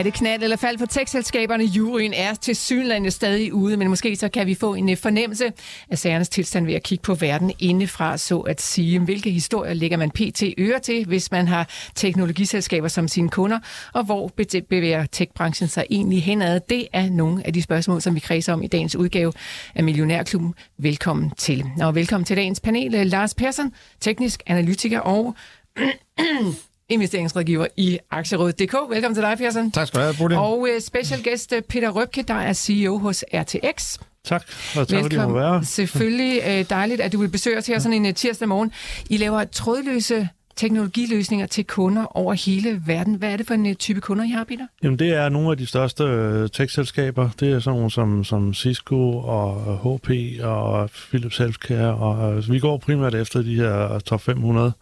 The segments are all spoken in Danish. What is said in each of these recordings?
Er det knald eller fald for tekstselskaberne? Juryen er til synlandet stadig ude, men måske så kan vi få en øh, fornemmelse af sagernes tilstand ved at kigge på verden indefra, så at sige. Hvilke historier lægger man pt. øre til, hvis man har teknologiselskaber som sine kunder, og hvor bevæger techbranchen sig egentlig henad? Det er nogle af de spørgsmål, som vi kredser om i dagens udgave af Millionærklubben. Velkommen til. Og velkommen til dagens panel. Øh, Lars Persson, teknisk analytiker og investeringsrådgiver i Aktierådet.dk. Velkommen til dig, Persson. Tak skal du have, Bodil. Og uh, special guest øh, Peter Røbke, der er CEO hos RTX. Tak, og tak fordi du være. Selvfølgelig uh, dejligt, at du vil besøge os her sådan en tirsdag morgen. I laver trådløse teknologiløsninger til kunder over hele verden. Hvad er det for en type kunder, I har, Peter? Jamen, det er nogle af de største tech-selskaber. Det er sådan nogle som, som Cisco og HP og Philips Healthcare. Og, uh, vi går primært efter de her top 500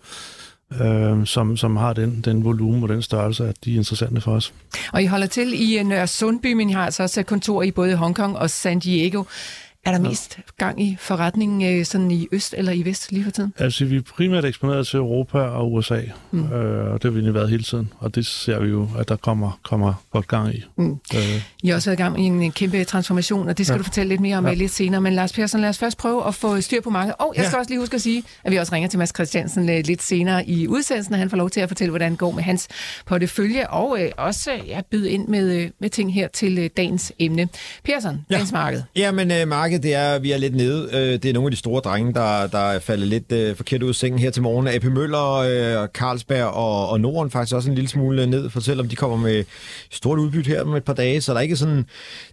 øh, som, som har den, den volumen og den størrelse, at de er interessante for os. Og I holder til i Nørre Sundby, men I har altså også kontor i både Hongkong og San Diego. Er der mest gang i forretningen øh, sådan i øst eller i vest lige for tiden? Altså, vi er primært eksponeret til Europa og USA, mm. øh, og det har vi været hele tiden, og det ser vi jo, at der kommer, kommer godt gang i. Mm. Øh. I har også været i gang i en kæmpe transformation, og det skal ja. du fortælle lidt mere om ja. lidt senere. Men Lars Persson, lad os først prøve at få styr på mange. Og jeg skal ja. også lige huske at sige, at vi også ringer til Mads Christiansen øh, lidt senere i udsendelsen, og han får lov til at fortælle, hvordan det går med hans portefølje, og øh, også ja, byde ind med, øh, med ting her til øh, dagens emne. Persson, ja. dagens marked. Ja, men øh, markedet det er, vi er lidt nede. Øh, det er nogle af de store drenge, der, der er faldet lidt øh, forkert ud af sengen her til morgen. AP Møller, øh, Carlsberg og, og Norden faktisk også en lille smule ned, for selvom de kommer med stort udbytte her om et par dage, så der er ikke sådan, det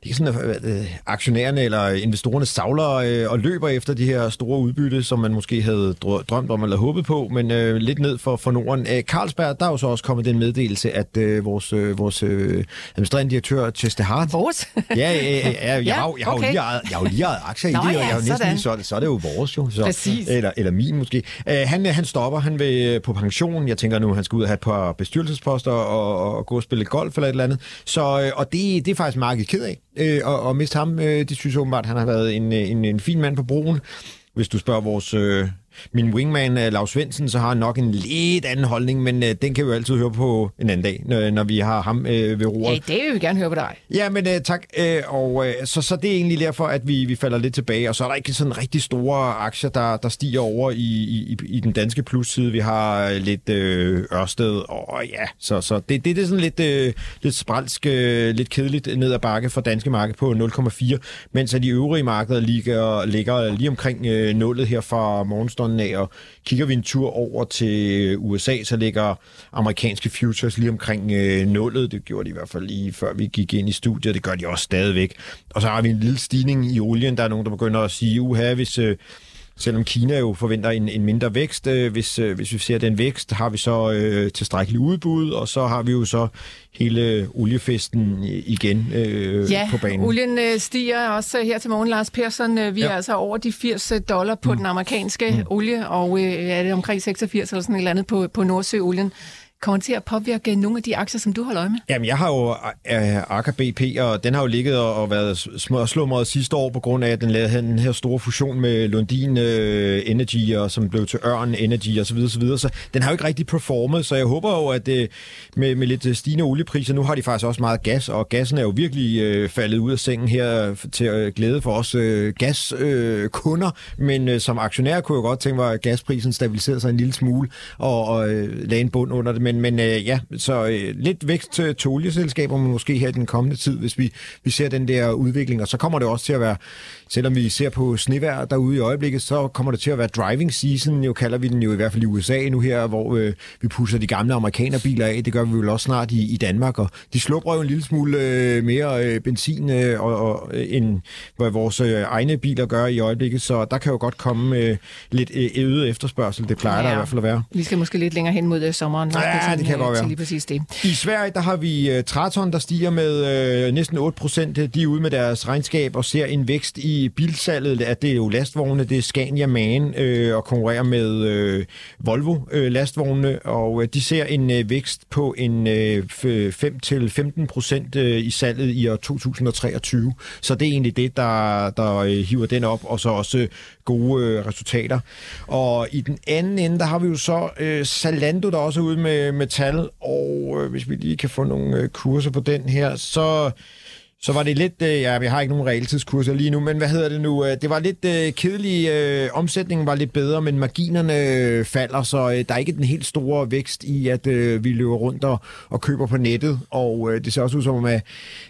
er ikke sådan at øh, aktionærerne eller investorerne savler øh, og løber efter de her store udbytte, som man måske havde drømt om eller håbet på, men øh, lidt ned for, for Norden. Øh, Carlsberg, der er jo så også kommet den meddelelse, at øh, vores, øh, vores øh, administrerende direktør, Chester Hart... Vores? ja, ja, ja, ja, jeg, ja, har, jeg, har okay. lige ejet, jeg har jo lige ejet aktier Nå, i det, ja, og jeg har næsten lige så, så er det jo vores jo. Så, Præcis. Eller, eller min måske. Uh, han, han stopper, han vil på pension. Jeg tænker nu, han skal ud og have et par bestyrelsesposter og, og gå og spille golf eller et eller andet. Så, uh, og det, det er faktisk meget ked af. Uh, og, og miste ham, uh, det synes åbenbart, han har været en, en, en fin mand på broen. Hvis du spørger vores... Uh, min wingman, øh, Lars Svendsen, så har nok en lidt anden holdning, men uh, den kan vi jo altid høre på en anden dag, når, når vi har ham uh, ved roret. Ja, det vil vi gerne høre på dig. Ja, men uh, tak. Uh, og uh, så, så det er egentlig derfor, at vi, vi falder lidt tilbage, og så er der ikke sådan rigtig store aktier, der, der stiger over i, i, i den danske plusside. Vi har lidt uh, Ørsted, og ja, så, så det, det, det er sådan lidt, uh, lidt spralsk, uh, lidt kedeligt ned ad bakke for danske marked på 0,4, mens de øvrige markeder ligger, ligger lige omkring uh, nullet her fra morgenstund afstanden af, og kigger vi en tur over til USA, så ligger amerikanske futures lige omkring øh, nullet. Det gjorde de i hvert fald lige før vi gik ind i studiet, det gør de også stadigvæk. Og så har vi en lille stigning i olien. Der er nogen, der begynder at sige, uha, hvis... Øh, selvom Kina jo forventer en, en mindre vækst. Øh, hvis, øh, hvis vi ser den vækst, har vi så øh, tilstrækkeligt udbud, og så har vi jo så hele oliefesten igen øh, ja, på banen. olien øh, stiger også her til morgen, Lars Persson. Øh, vi ja. er altså over de 80 dollar på mm. den amerikanske mm. olie, og øh, er det omkring 86 eller sådan et eller andet på, på Nordsøolien kommer til at påvirke nogle af de aktier, som du holder øje med? Jamen, jeg har jo uh, Aker BP, og den har jo ligget og, og været slumret sidste år på grund af, at den lavede den her store fusion med Lundin øh, Energy, og som blev til Ørn Energy osv. Så, videre, så den har jo ikke rigtig performet, så jeg håber jo, at øh, med, med lidt stigende oliepriser, nu har de faktisk også meget gas, og gassen er jo virkelig faldet ud af sengen her til uh, glæde for os uh, gaskunder, men som aktionær kunne jeg godt tænke mig, at gasprisen stabiliserede sig en lille smule og, og lagde en bund under det, men, men øh, ja, så øh, lidt vækst til, til olieselskaber, måske her i den kommende tid, hvis vi, vi ser den der udvikling. Og så kommer det også til at være, selvom vi ser på snevejr derude i øjeblikket, så kommer det til at være driving season, jo kalder vi den jo i hvert fald i USA nu her, hvor øh, vi pusher de gamle amerikanerbiler af. Det gør vi vel også snart i, i Danmark, og de slupper jo en lille smule øh, mere øh, benzin, øh, og, og, end hvad vores øh, egne biler gør i øjeblikket, så der kan jo godt komme øh, lidt øh, øget efterspørgsel. Det plejer ja, der i hvert fald at være. Vi skal måske lidt længere hen mod øh, sommeren. Ja, Ja, det kan øh, godt være. lige præcis det. I Sverige, der har vi uh, Traton, der stiger med øh, næsten 8 procent. De er ude med deres regnskab og ser en vækst i bilsalget. At det er jo lastvogne, det er Scania Man øh, og konkurrerer med øh, Volvo øh, lastvogne, og øh, de ser en øh, vækst på en øh, 5-15 procent øh, i salget i år 2023. Så det er egentlig det, der, der øh, hiver den op, og så også øh, gode øh, resultater. Og i den anden ende, der har vi jo så øh, Zalando, der også er ude med, med tal, og øh, hvis vi lige kan få nogle øh, kurser på den her, så... Så var det lidt, øh, ja, vi har ikke nogen realtidskurser lige nu, men hvad hedder det nu? Øh, det var lidt øh, kedelig, øh, omsætningen var lidt bedre, men marginerne øh, falder, så øh, der er ikke den helt store vækst i, at øh, vi løber rundt og, og køber på nettet, og øh, det ser også ud som om, at,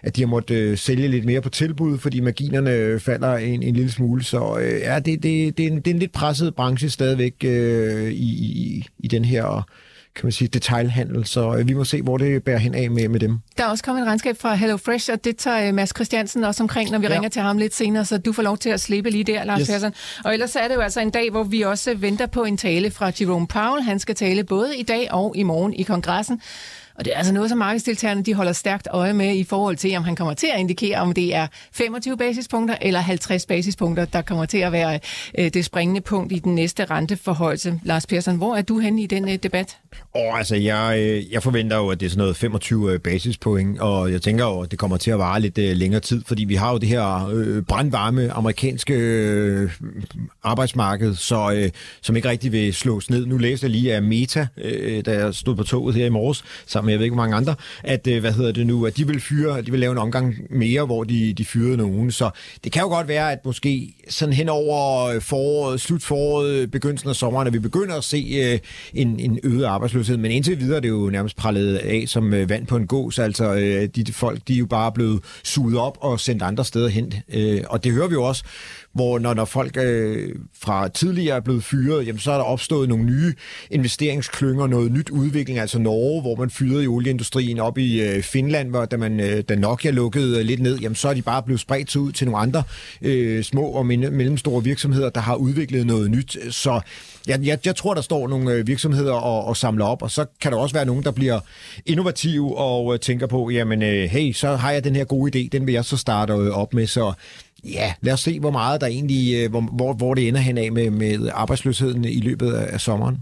at de har måttet øh, sælge lidt mere på tilbud, fordi marginerne øh, falder en, en lille smule, så øh, ja, det, det, det, er en, det er en lidt presset branche stadigvæk øh, i, i, i den her kan man sige, detailhandel, så øh, vi må se, hvor det bærer hen af med, med dem. Der er også kommet et regnskab fra HelloFresh, og det tager øh, Mads Christiansen også omkring, når vi ja. Ringer til ham lidt senere, så du får lov til at slippe lige der, Lars yes. Persson. Og ellers er det jo altså en dag, hvor vi også venter på en tale fra Jerome Powell. Han skal tale både i dag og i morgen i kongressen. Og det er altså noget, som markedsdeltagerne de holder stærkt øje med i forhold til, om han kommer til at indikere, om det er 25 basispunkter eller 50 basispunkter, der kommer til at være øh, det springende punkt i den næste renteforhøjelse. Lars Persson, hvor er du henne i den øh, debat? Åh, altså, jeg, øh, jeg forventer jo, at det er sådan noget 25 øh, basispoint, og jeg tænker jo, at det kommer til at vare lidt øh, længere tid, fordi vi har jo det her øh, brandvarme amerikanske øh, arbejdsmarked, så, øh, som ikke rigtig vil slås ned. Nu læste jeg lige af Meta, øh, da jeg stod på toget her i morges, sammen med jeg ved ikke hvor mange andre, at øh, hvad hedder det nu, at de vil fyre, de vil lave en omgang mere, hvor de, de fyrede nogen. Så det kan jo godt være, at måske sådan hen over øh, foråret, slut foråret, begyndelsen af sommeren, at vi begynder at se øh, en, en øget arbejdsløshed. Men indtil videre er det jo nærmest prallet af som vand på en gås. Altså de, de folk, de er jo bare blevet suget op og sendt andre steder hen. Og det hører vi jo også hvor når, når folk øh, fra tidligere er blevet fyret, jamen, så er der opstået nogle nye investeringsklynger, noget nyt udvikling, altså Norge, hvor man fyrede i olieindustrien, op i øh, Finland, hvor da, man, øh, da Nokia lukkede øh, lidt ned, jamen, så er de bare blevet spredt ud til nogle andre øh, små og mellemstore virksomheder, der har udviklet noget nyt. Så jeg, jeg, jeg tror, der står nogle øh, virksomheder og, og samler op, og så kan der også være nogen, der bliver innovative og øh, tænker på, jamen øh, hey, så har jeg den her gode idé, den vil jeg så starte øh, op med, så Ja, lad os se, hvor meget der egentlig, øh, hvor, hvor, hvor det ender hen af med, med arbejdsløsheden i løbet af, af sommeren.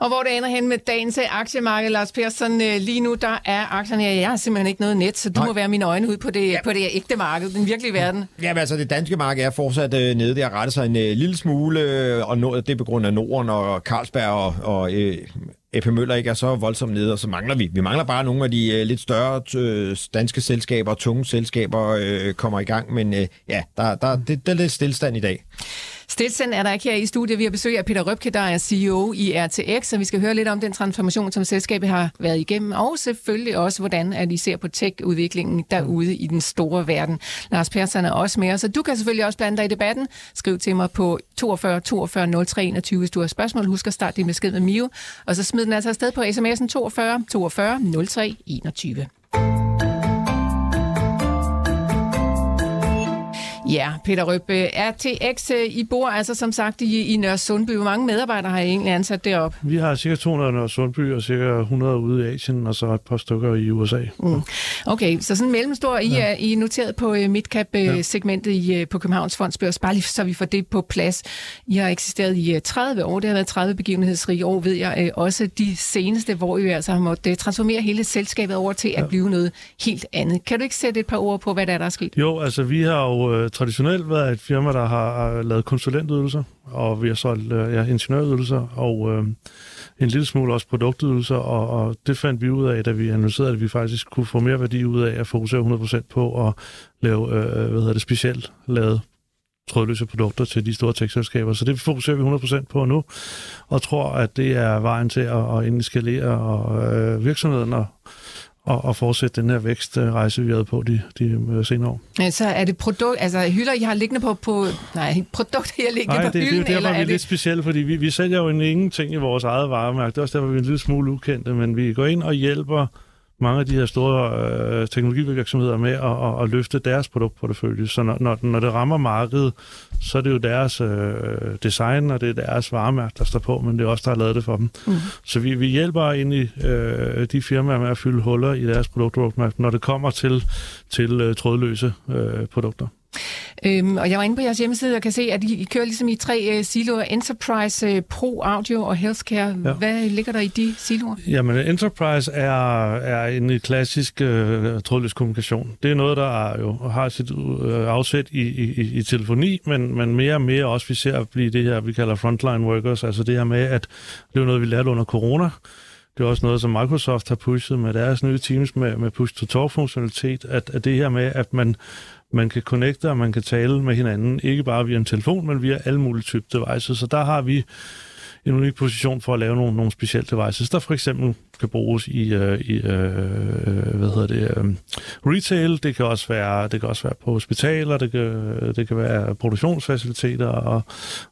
Og hvor det ender hen med dagens øh, aktiemarked, Lars Persson, øh, lige nu der er aktierne, jeg har simpelthen ikke noget net, så du Nej. må være mine øjne ud på det, ja. på det ægte marked, den virkelige verden. Ja, men altså det danske marked er fortsat øh, nede. Det har rettet sig en øh, lille smule, øh, og no, det er på grund af Norden og Carlsberg og, og øh, AP Møller ikke er så voldsomt nede, og så mangler vi. Vi mangler bare nogle af de øh, lidt større øh, danske selskaber tunge selskaber øh, kommer i gang, men øh, ja, der, der, det, der er lidt stillestand i dag. Stetsen er der ikke her i studiet. Vi har besøg af Peter Røbke, der er CEO i RTX, og vi skal høre lidt om den transformation, som selskabet har været igennem, og selvfølgelig også, hvordan at I ser på tech-udviklingen derude i den store verden. Lars Persson er også med os, så du kan selvfølgelig også blande dig i debatten. Skriv til mig på 42 42 03 21, hvis du har spørgsmål. Husk at starte din besked med Mio, og så smid den altså afsted på sms'en 42 42 03 21. Ja, Peter Røbe, RTX, øh, I bor altså som sagt i, i Nørre Sundby. Hvor mange medarbejdere har I egentlig ansat deroppe? Vi har cirka 200 i Sundby og cirka 100 ude i Asien, og så et par stykker i USA. Mm. Okay, så sådan mellemstor. I, ja. er, I er noteret på uh, midcap-segmentet ja. på Københavns Fondsbørs, bare lige så vi får det på plads. I har eksisteret i uh, 30 år. Det har været 30 begivenhedsrige år, ved jeg. Også de seneste, hvor I altså har måttet transformere hele selskabet over til ja. at blive noget helt andet. Kan du ikke sætte et par ord på, hvad der er, der er sket? Jo, altså vi har jo traditionelt været et firma, der har lavet konsulentydelser, og vi har solgt øh, ja, ingeniørydelser, og øh, en lille smule også produktydelser, og, og det fandt vi ud af, da vi analyserede, at vi faktisk kunne få mere værdi ud af at fokusere 100% på at lave, øh, øh, hvad hedder det, specielt lavet trådløse produkter til de store tekstselskaber. Så det fokuserer vi 100% på nu, og tror, at det er vejen til at, at egentlig skalere og, øh, virksomheden og, og, og fortsætte den her vækstrejse, vi havde på de, de senere år. Så er det produkt, altså hylder, I har liggende på, på nej, produkter, I har liggende Nej, på det, hylden, det, det er eller derfor, vi er er lidt specielle, fordi vi, vi sælger jo ingenting i vores eget varemærke. Det er også derfor, vi er en lille smule ukendte, men vi går ind og hjælper mange af de her store øh, teknologivirksomheder med at, at, at løfte deres produktportefølje. Så når, når, når det rammer markedet, så er det jo deres øh, design, og det er deres varemærke, der står på, men det er også der har lavet det for dem. Mm. Så vi, vi hjælper ind i øh, de firmaer med at fylde huller i deres produktroadmap, når det kommer til, til øh, trådløse øh, produkter. Øhm, og jeg var inde på jeres hjemmeside og kan se, at I, kører ligesom i tre uh, siloer. Enterprise, uh, Pro, Audio og Healthcare. Ja. Hvad ligger der i de siloer? Jamen, Enterprise er, er en klassisk uh, trådløs kommunikation. Det er noget, der er, jo har sit uh, afsæt i, i, i telefoni, men, men mere og mere også, vi ser at blive det her, vi kalder frontline workers. Altså det her med, at det er noget, vi lærte under corona. Det er også noget, som Microsoft har pushet med deres nye Teams med, med push-to-talk-funktionalitet, at, at det her med, at man man kan connecte, og man kan tale med hinanden, ikke bare via en telefon, men via alle mulige typer devices. Så der har vi en unik position for at lave nogle, nogle specielle devices, der for eksempel kan bruges i, uh, i uh, hvad hedder det, um, retail. Det kan også være, det kan også være på hospitaler, det kan, det kan være produktionsfaciliteter og,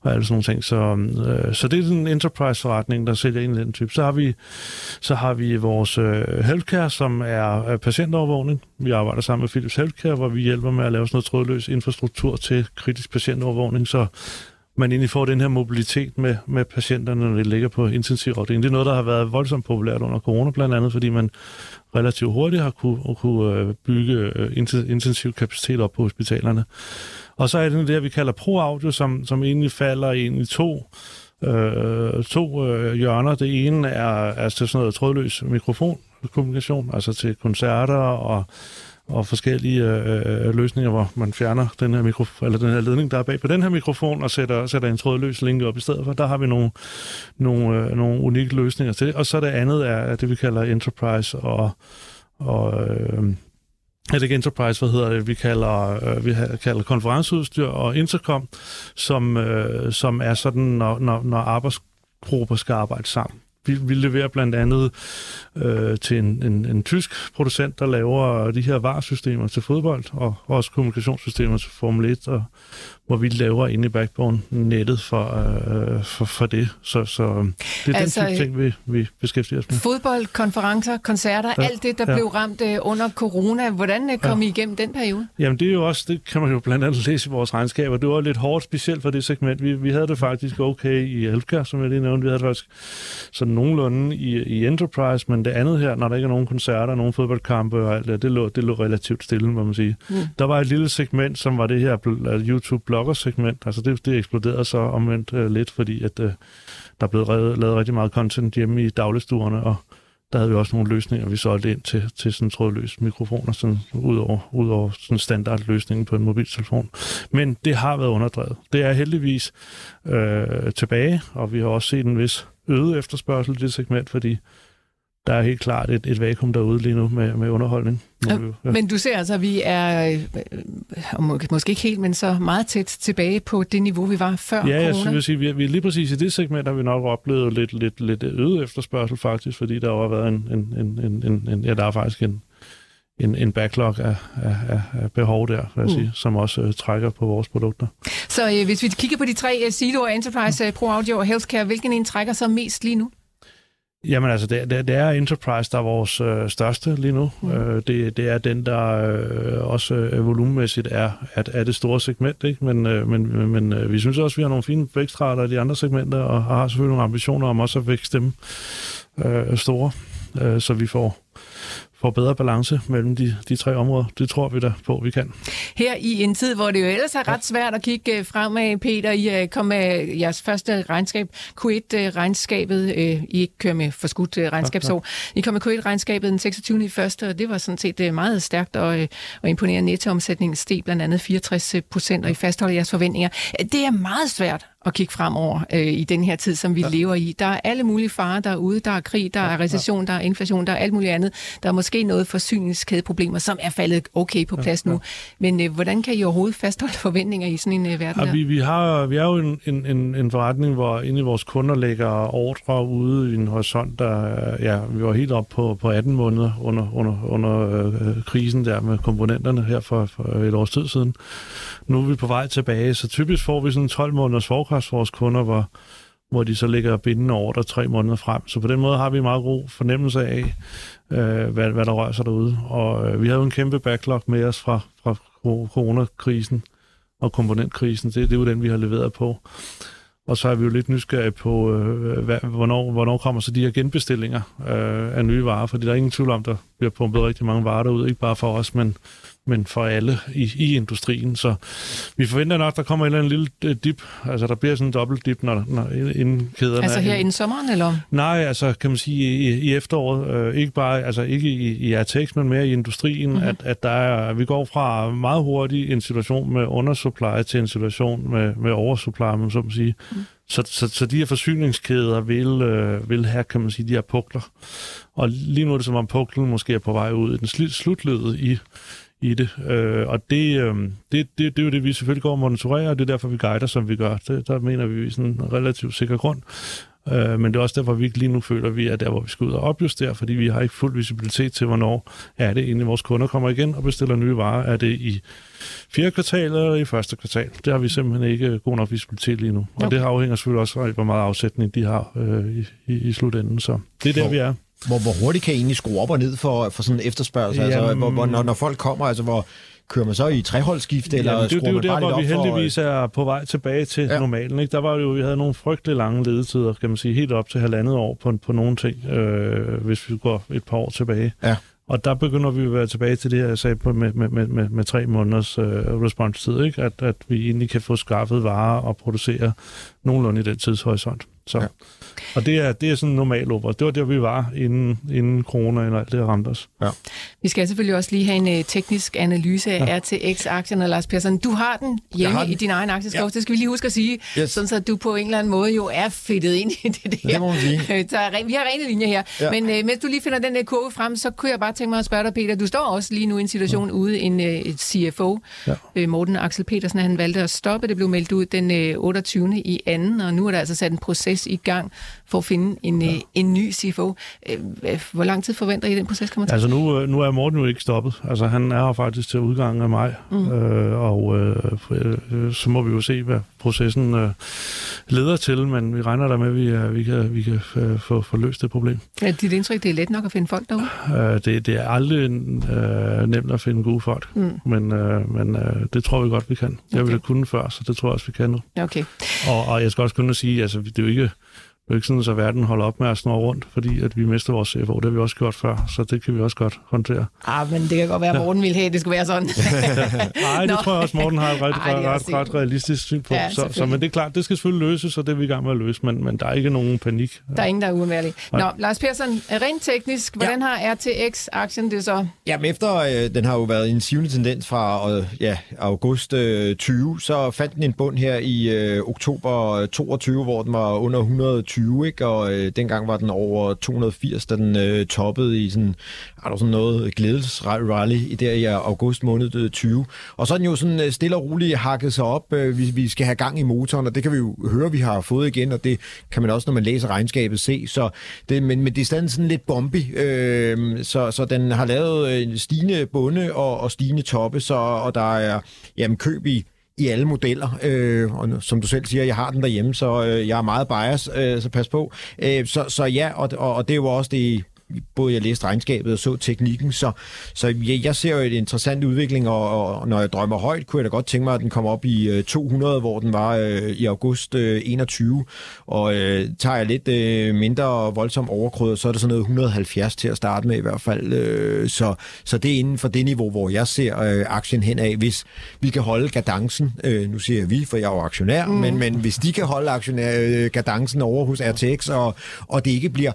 og alle sådan nogle ting. Så, uh, så det er en enterprise-forretning, der sælger en eller anden type. Så har vi, så har vi vores uh, healthcare, som er patientovervågning. Vi arbejder sammen med Philips Healthcare, hvor vi hjælper med at lave sådan noget trådløs infrastruktur til kritisk patientovervågning, så man egentlig får den her mobilitet med, med patienterne, når de ligger på intensivafdelingen. Det er noget, der har været voldsomt populært under corona, blandt andet, fordi man relativt hurtigt har kunne, kunne øh, bygge øh, intensiv kapacitet op på hospitalerne. Og så er det det, vi kalder pro-audio, som, som egentlig falder ind i to, øh, to øh, hjørner. Det ene er, er til sådan noget trådløs mikrofonkommunikation, altså til koncerter og og forskellige øh, øh, øh, løsninger, hvor man fjerner den her, mikrof- eller den her ledning, der er bag på den her mikrofon, og sætter, sætter en trådløs link op i stedet for. Der har vi nogle, nogle, øh, nogle unikke løsninger til det. Og så det andet er det, vi kalder Enterprise og, og øh, er det ikke Enterprise, hvad hedder det, vi kalder, øh, vi kalder konferenceudstyr og intercom, som, øh, som er sådan, når, når, når arbejdsgrupper skal arbejde sammen. Vi, vi leverer blandt andet øh, til en, en, en tysk producent, der laver de her varsystemer til fodbold, og også kommunikationssystemer til Formel 1, og hvor vi laver inde i Backbone-nettet for, øh, for, for det. Så, så det er altså, den type ting, vi, vi beskæftiger os med. Fodbold, konferencer, koncerter, ja, alt det, der ja. blev ramt øh, under corona. Hvordan øh, kom ja. I igennem den periode? Jamen det er jo også, det kan man jo blandt andet læse i vores regnskaber. Det var lidt hårdt, specielt for det segment. Vi, vi havde det faktisk okay i Elfkær, som jeg lige nævnte. Vi havde det faktisk sådan nogenlunde i, i Enterprise, men det andet her, når der ikke er nogen koncerter, nogen fodboldkampe og alt det, det lå, det lå relativt stille, må man sige. Mm. Der var et lille segment, som var det her YouTube bloggersegment, altså det, det eksploderede så omvendt uh, lidt, fordi at uh, der blev lavet, lavet rigtig meget content hjemme i dagligstuerne, og der havde vi også nogle løsninger, vi solgte ind til, til sådan trådløse mikrofoner, sådan, ud over, ud over sådan standardløsningen på en mobiltelefon. Men det har været underdrevet. Det er heldigvis øh, tilbage, og vi har også set en vis øget efterspørgsel i det segment, fordi der er helt klart et, et vakuum derude lige nu med, med underholdning. Ja, ja. Men du ser altså, at vi er øh, måske ikke helt, men så meget tæt tilbage på det niveau, vi var før Ja, jeg corona. sige, vi vi er lige præcis i det segment, har vi nok oplevet lidt, lidt, lidt øget efterspørgsel faktisk, fordi der har været en, en, en, en, en, ja, der er faktisk en, en, en backlog af, af, af behov der, vil jeg mm. sige, som også uh, trækker på vores produkter. Så uh, hvis vi kigger på de tre uh, siloer, Enterprise, uh, Pro Audio og Healthcare, hvilken en trækker så mest lige nu? Jamen altså, det, det, det er Enterprise, der er vores øh, største lige nu. Mm. Øh, det, det er den, der øh, også øh, volumenmæssigt er, er, er det store segment, ikke? Men, øh, men, men øh, vi synes også, vi har nogle fine vækstrater i de andre segmenter, og har selvfølgelig nogle ambitioner om også at vækste dem øh, store, øh, så vi får får bedre balance mellem de, de tre områder. Det tror vi da på, vi kan. Her i en tid, hvor det jo ellers er ret svært at kigge øh, fremad, Peter, I øh, kom med jeres første regnskab, Q1-regnskabet. Øh, I ikke kører med forskudt regnskabsår. I kom med Q1-regnskabet den 26. i første, og det var sådan set meget stærkt og, og imponerende. Nettoomsætningen steg blandt andet 64 procent, og I fastholder jeres forventninger. Det er meget svært at kigge fremover øh, i den her tid, som vi ja. lever i. Der er alle mulige farer derude. Der er krig, der ja, er recession, ja. der er inflation, der er alt muligt andet. Der er måske noget forsyningskædeproblemer, som er faldet okay på plads ja, ja. nu. Men øh, hvordan kan I overhovedet fastholde forventninger i sådan en øh, verden ja, vi, vi, har, vi er jo en, en, en, en forretning, hvor inde i vores kunder lægger ordre ude i en horisont, der ja, vi var helt op på, på 18 måneder under, under, under øh, krisen der med komponenterne her for, for et års tid siden. Nu er vi på vej tilbage, så typisk får vi sådan 12 måneders forecast for vores kunder, hvor, hvor de så ligger bindende ordre tre måneder frem. Så på den måde har vi en meget god fornemmelse af, øh, hvad, hvad der rører sig derude. Og øh, vi havde jo en kæmpe backlog med os fra, fra coronakrisen og komponentkrisen. Det, det er jo den, vi har leveret på. Og så er vi jo lidt nysgerrige på, øh, hvad, hvornår, hvornår kommer så de her genbestillinger øh, af nye varer, fordi der er ingen tvivl om, der bliver pumpet rigtig mange varer derud, ikke bare for os, men men for alle i, i industrien. Så vi forventer nok, der kommer en eller anden lille øh, dip. Altså, der bliver sådan en dobbelt dip, når, når inden kæderne... Altså her inden sommeren, eller? Nej, altså, kan man sige, i, i efteråret. Øh, ikke bare, altså ikke i, i RTX, men mere i industrien, mm-hmm. at, at der er, vi går fra meget hurtigt en situation med undersupply til en situation med, med oversupply, man så må sige. Mm. Så, så, så de her forsyningskæder vil, øh, vil have, kan man sige, de her pukler. Og lige nu er det som om puklen måske er på vej ud i den slutledet i i det. Øh, og det, øh, det, det, det er jo det, vi selvfølgelig går og monitorerer, og det er derfor, vi guider, som vi gør. Det, der mener vi, vi er sådan en relativt sikker grund. Øh, men det er også derfor, vi ikke lige nu føler, at vi er der, hvor vi skal ud og opjustere, fordi vi har ikke fuld visibilitet til, hvornår er det egentlig, vores kunder kommer igen og bestiller nye varer. Er det i fjerde kvartal eller i første kvartal? Det har vi simpelthen ikke god nok visibilitet lige nu. Og okay. det afhænger selvfølgelig også af, hvor meget afsætning de har øh, i, i, i slutenden. Så det er der, vi er. Hvor, hvor hurtigt kan I egentlig skrue op og ned for, for sådan en efterspørgsel? Altså, Jamen, altså, hvor, hvor, når, når folk kommer, altså hvor kører man så i treholdsskift, eller Jamen, det, skruer det, det man bare der, hvor vi heldigvis for... er på vej tilbage til ja. normalen. Ikke? Der var jo, vi havde nogle frygtelig lange ledetider, kan man sige, helt op til halvandet år på, på nogle ting, øh, hvis vi går et par år tilbage. Ja. Og der begynder vi at være tilbage til det her, jeg sagde på, med, med, med, med, med tre måneders øh, responstid, ikke? At, at vi egentlig kan få skaffet varer og producere nogenlunde i den tidshorisont. Så. Ja. Og det er, det er sådan normal over. Det var der, vi var, inden, inden corona og alt det ramte os. Ja. Vi skal selvfølgelig også lige have en uh, teknisk analyse af ja. RTX-aktien, og Lars Persson, du har den hjemme har den. i din egen aktieskov. Ja. Det skal vi lige huske at sige, yes. sådan så du på en eller anden måde jo er fedtet ind i det der. Det må man sige. Så vi har rene linjer her. Ja. Men uh, mens du lige finder den der kurve frem, så kunne jeg bare tænke mig at spørge dig, Peter. Du står også lige nu i en situation ja. ude, en uh, et CFO, ja. uh, Morten Axel Petersen, han valgte at stoppe. Det blev meldt ud den uh, 28. i anden, og nu er der altså sat en proces i gang for at finde en, ja. en ny CFO. Hvor lang tid forventer I, den proces kommer til? Altså nu, nu er Morten jo ikke stoppet. Altså han er her faktisk til udgangen af maj, mm. øh, og øh, så må vi jo se, hvad processen øh, leder til, men vi regner der med, at vi, øh, vi kan, vi kan øh, få, få løst det problem. Er dit indtryk, det er let nok at finde folk derude? Øh, det, det er aldrig øh, nemt at finde gode folk, mm. men, øh, men øh, det tror vi godt, vi kan. Okay. Jeg ville have kunnet før, så det tror jeg også, vi kan nu. Okay. Og, og jeg skal også kunne sige, altså det er jo ikke er ikke sådan, at verden holder op med at snurre rundt, fordi at vi mister vores CFO. Det har vi også gjort før, så det kan vi også godt håndtere. Ah, men det kan godt være, at Morten ja. ville have, at det skulle være sådan. Nej, det tror jeg også, Morten har et ret, Ej, ret, ret, ret realistisk syn på. Ja, så, så, men det er klart, det skal selvfølgelig løses, og det er vi i gang med at løse, men, men der er ikke nogen panik. Der er ingen, der er uundværlig. Nå, Lars Persson, rent teknisk, hvordan ja. har RTX-aktien det så? Jamen efter, øh, den har jo været en sivende tendens fra øh, ja, august øh, 20, så fandt den en bund her i øh, oktober 22, hvor den var under 120 20, ikke? og øh, dengang var den over 280, da den øh, toppede i sådan, er der sådan noget glædesrally i der i august måned øh, 20. Og så er den jo sådan øh, stille og roligt hakket sig op. Øh, vi, vi skal have gang i motoren, og det kan vi jo høre, vi har fået igen, og det kan man også, når man læser regnskabet, se. Så det, men, men det er stadig sådan lidt bombi, øh, så, så den har lavet øh, en stigende bunde og, og stigende toppe, så, og der er jamen, køb i i alle modeller. Øh, og som du selv siger, jeg har den derhjemme, så øh, jeg er meget bias, øh, så pas på. Øh, så, så ja, og, og, og det er jo også det både jeg læste regnskabet og så teknikken, så, så jeg, jeg ser jo et interessant udvikling, og, og når jeg drømmer højt, kunne jeg da godt tænke mig, at den kommer op i 200, øh, hvor den var øh, i august øh, 21, og øh, tager jeg lidt øh, mindre voldsom overkrydder, så er det sådan noget 170 til at starte med i hvert fald, øh, så, så det er inden for det niveau, hvor jeg ser øh, aktien hen af, hvis vi kan holde kadancen, øh, nu siger jeg vi, for jeg er jo aktionær, mm. men, men hvis de kan holde aktionær, øh, kadancen over hos RTX, og, og det ikke bliver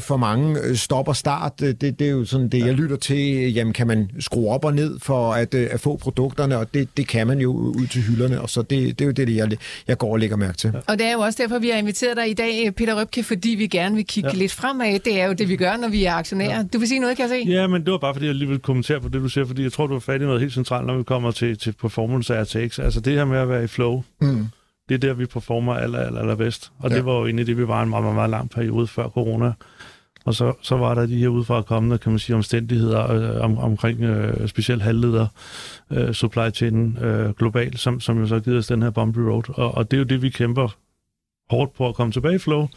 for mange øh, stop og start. Det, det er jo sådan det, jeg lytter til. Jamen, kan man skrue op og ned for at, øh, at få produkterne, og det, det kan man jo ud til hylderne, og så det, det er jo det, jeg, jeg går og lægger mærke til. Og det er jo også derfor, vi har inviteret dig i dag, Peter Røbke, fordi vi gerne vil kigge ja. lidt fremad. Det er jo det, vi gør, når vi er aktionærer. Ja. Du vil sige noget, kan jeg se? Ja, men det var bare, fordi jeg lige vil kommentere på det, du siger, fordi jeg tror, du har fat i noget helt centralt, når vi kommer til, til performance af RTX. Altså det her med at være i flow. Mm det er der, vi performer aller, aller, aller bedst. Og ja. det var jo egentlig det, vi var en meget, meget, meget lang periode før corona. Og så, så var der de her udefra kommende, kan man sige, omstændigheder øh, om, omkring øh, specielt halvleder øh, supply chain øh, globalt, som, som jo så har givet os den her bumpy road. Og, og det er jo det, vi kæmper hårdt på at komme tilbage i flow,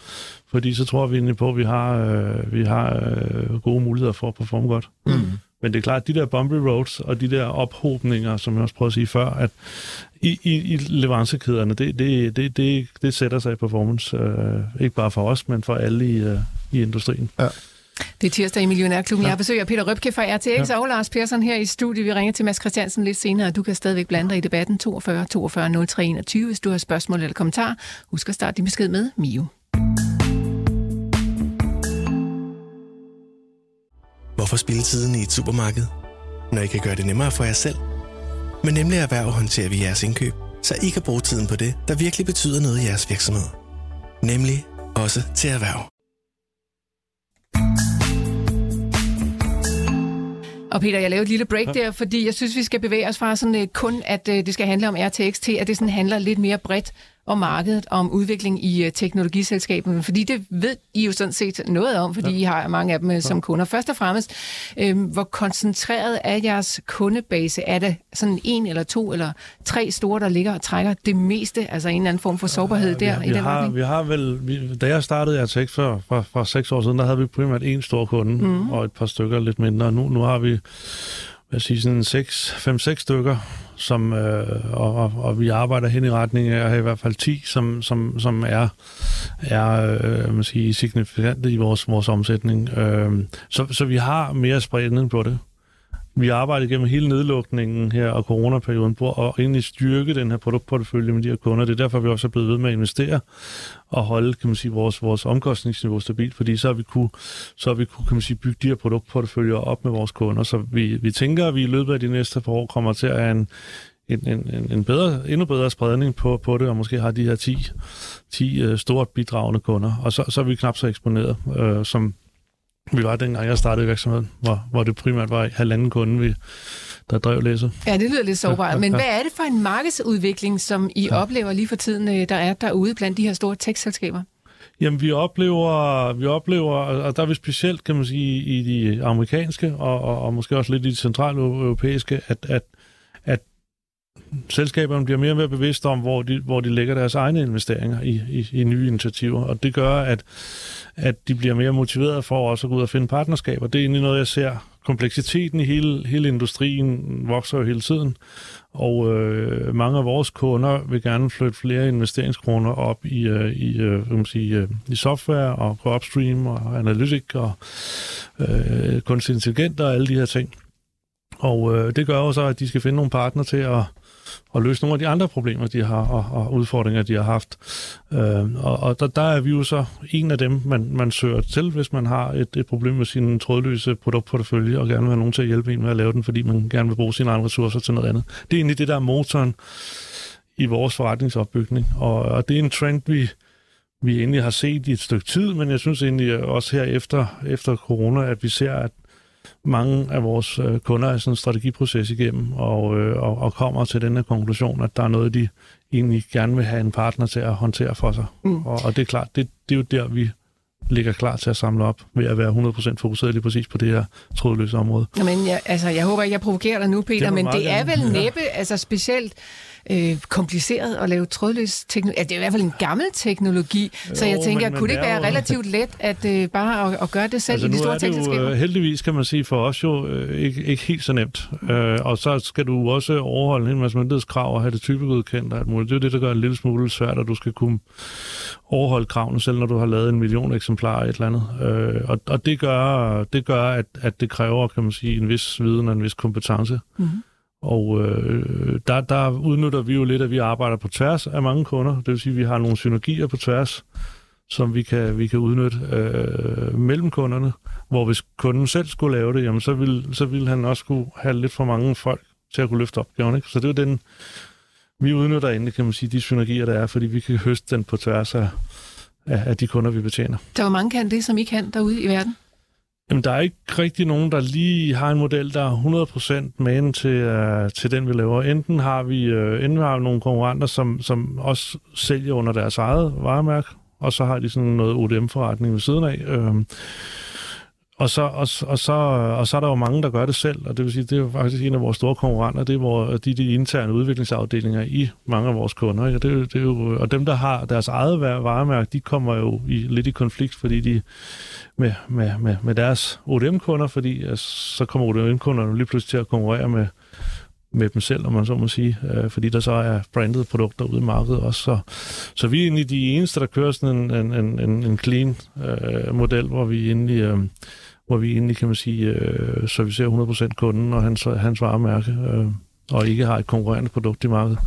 fordi så tror vi egentlig på, at vi har, øh, vi har øh, gode muligheder for at performe godt. Mm. Men det er klart, at de der bumpy roads og de der ophobninger, som jeg også prøvede at sige før, at i, i, i leverancekæderne, det, det, det, det, det sætter sig i performance, øh, ikke bare for os, men for alle i, øh, i industrien. Ja. Det er tirsdag i Millionærklubben. Ja. Jeg besøger Peter Røbke fra RTX ja. og Lars Persson her i studiet. Vi ringer til Mads Christiansen lidt senere, du kan stadigvæk blande dig i debatten 42 42 03 21, hvis du har spørgsmål eller kommentar. Husk at starte din besked med Mio. Hvorfor spille tiden i et supermarked, når I kan gøre det nemmere for jer selv? Men nemlig erhverv håndterer vi jeres indkøb, så I kan bruge tiden på det, der virkelig betyder noget i jeres virksomhed. Nemlig også til erhverv. Og Peter, jeg lavede et lille break der, fordi jeg synes, vi skal bevæge os fra sådan uh, kun, at uh, det skal handle om RTX til, at det sådan handler lidt mere bredt om markedet og om udvikling i uh, teknologiselskaberne, fordi det ved I jo sådan set noget om, fordi ja. I har mange af dem uh, som kunder. Først og fremmest, uh, hvor koncentreret er jeres kundebase? Er det sådan en eller to eller tre store, der ligger og trækker det meste, altså en eller anden form for sårbarhed ja, der vi, i vi den har, retning? Vi har vel, vi, da jeg startede RTX for, for, for seks år siden, der havde vi primært en stor kunde mm. og et par stykker lidt mindre. Nu, nu har vi hvad siger, sådan 5-6 stykker, som, øh, og, og, og vi arbejder hen i retning af at have i hvert fald 10, som, som, som er, er øh, man siger, signifikante i vores, vores omsætning. Øh, så, så vi har mere spredning på det. Vi har arbejdet gennem hele nedlukningen her og coronaperioden på at egentlig styrke den her produktportefølje med de her kunder. Det er derfor, vi også er blevet ved med at investere og holde kan man sige, vores, vores omkostningsniveau stabilt, fordi så har vi kunne, så har vi kunne kan man sige, bygge de her produktporteføljer op med vores kunder. Så vi, vi tænker, at vi i løbet af de næste par år kommer til at have en, en, en, en bedre, endnu bedre spredning på, på det, og måske har de her 10, 10 uh, stort bidragende kunder. Og så, så er vi knap så eksponeret, uh, som, vi var dengang, jeg startede virksomheden, hvor, hvor det primært var halvanden kunde, vi, der drev læsset. Ja, det lyder lidt sårbart. Ja, ja, ja. Men hvad er det for en markedsudvikling, som I ja. oplever lige for tiden, øh, der er derude blandt de her store tech-selskaber? Jamen, vi oplever, vi oplever, og der er vi specielt, kan man sige, i de amerikanske, og, og, og måske også lidt i de centrale europæiske, at, at, at selskaberne bliver mere og mere bevidste om, hvor de, hvor de lægger deres egne investeringer i, i, i nye initiativer. Og det gør, at, at de bliver mere motiveret for også at gå ud og finde partnerskaber. Det er egentlig noget, jeg ser. Kompleksiteten i hele, hele industrien vokser jo hele tiden, og øh, mange af vores kunder vil gerne flytte flere investeringskroner op i, øh, i, øh, man sige, øh, i software og på upstream og analytik og øh, kunstig intelligent og alle de her ting. Og øh, det gør jo så, at de skal finde nogle partner til at og løse nogle af de andre problemer, de har, og, og udfordringer, de har haft. Øh, og og der, der er vi jo så en af dem, man, man søger til, hvis man har et, et problem med sin trådløse produktportefølje, og gerne vil have nogen til at hjælpe en med at lave den, fordi man gerne vil bruge sine egne ressourcer til noget andet. Det er egentlig det, der er motoren i vores forretningsopbygning, og, og det er en trend, vi, vi egentlig har set i et stykke tid, men jeg synes egentlig også her efter, efter corona, at vi ser, at mange af vores øh, kunder er sådan en strategiproces igennem, og, øh, og, og kommer til den her konklusion, at der er noget, de egentlig gerne vil have en partner til at håndtere for sig. Mm. Og, og det er klart, det, det er jo der, vi ligger klar til at samle op ved at være 100% fokuseret lige præcis på det her trådløse område. Jamen, jeg, altså, jeg håber ikke, jeg provokerer dig nu, Peter, det men det er vel næppe, ja. altså specielt øh, kompliceret at lave trådløs teknologi. Ja, det er i hvert fald en gammel teknologi, jo, så jeg tænker, men, kunne det ikke være jo... relativt let at øh, bare at, at gøre det selv altså, i de store teknologier? Øh, heldigvis kan man sige for os jo øh, ikke, ikke helt så nemt. Øh, og så skal du også overholde en masse myndighedskrav og have det typegodkendt og alt muligt. Det er det, der gør det en lille smule svært, at du skal kunne overholde kravene, selv når du har lavet en million eksemplarer et eller andet. Øh, og, og det gør, det gør at, at det kræver, kan man sige, en vis viden og en vis kompetence. Mm-hmm. Og øh, der, der udnytter vi jo lidt, at vi arbejder på tværs af mange kunder. Det vil sige, at vi har nogle synergier på tværs, som vi kan, vi kan udnytte øh, mellem kunderne. Hvor hvis kunden selv skulle lave det, jamen, så, vil, så vil han også kunne have lidt for mange folk til at kunne løfte opgaven. Ikke? Så det er jo den, vi udnytter endelig, kan man sige, de synergier, der er, fordi vi kan høste den på tværs af, af, af de kunder, vi betjener. Der er mange kan det, som I kan derude i verden? Jamen, der er ikke rigtig nogen, der lige har en model, der er 100% med til, uh, til den, vi laver. Enten har vi, uh, enten har vi nogle konkurrenter, som, som også sælger under deres eget varemærke, og så har de sådan noget ODM-forretning ved siden af. Uh, og så, og, og, så, og så er der jo mange, der gør det selv, og det vil sige, det er faktisk en af vores store konkurrenter, det er hvor, de, de interne udviklingsafdelinger i mange af vores kunder. Ikke? Og, det, det er jo, og dem, der har deres eget varemærke, de kommer jo i, lidt i konflikt, fordi de med, med, med, med deres ODM-kunder, fordi altså, så kommer ODM-kunderne lige pludselig til at konkurrere med, med dem selv, om man så må sige, øh, fordi der så er brandede produkter ude i markedet også. Så, så vi er egentlig de eneste, der kører sådan en, en, en, en clean øh, model, hvor vi egentlig, øh, hvor vi egentlig kan man sige, øh, servicerer 100% kunden og hans, hans varemærke, øh, og ikke har et konkurrerende produkt i markedet.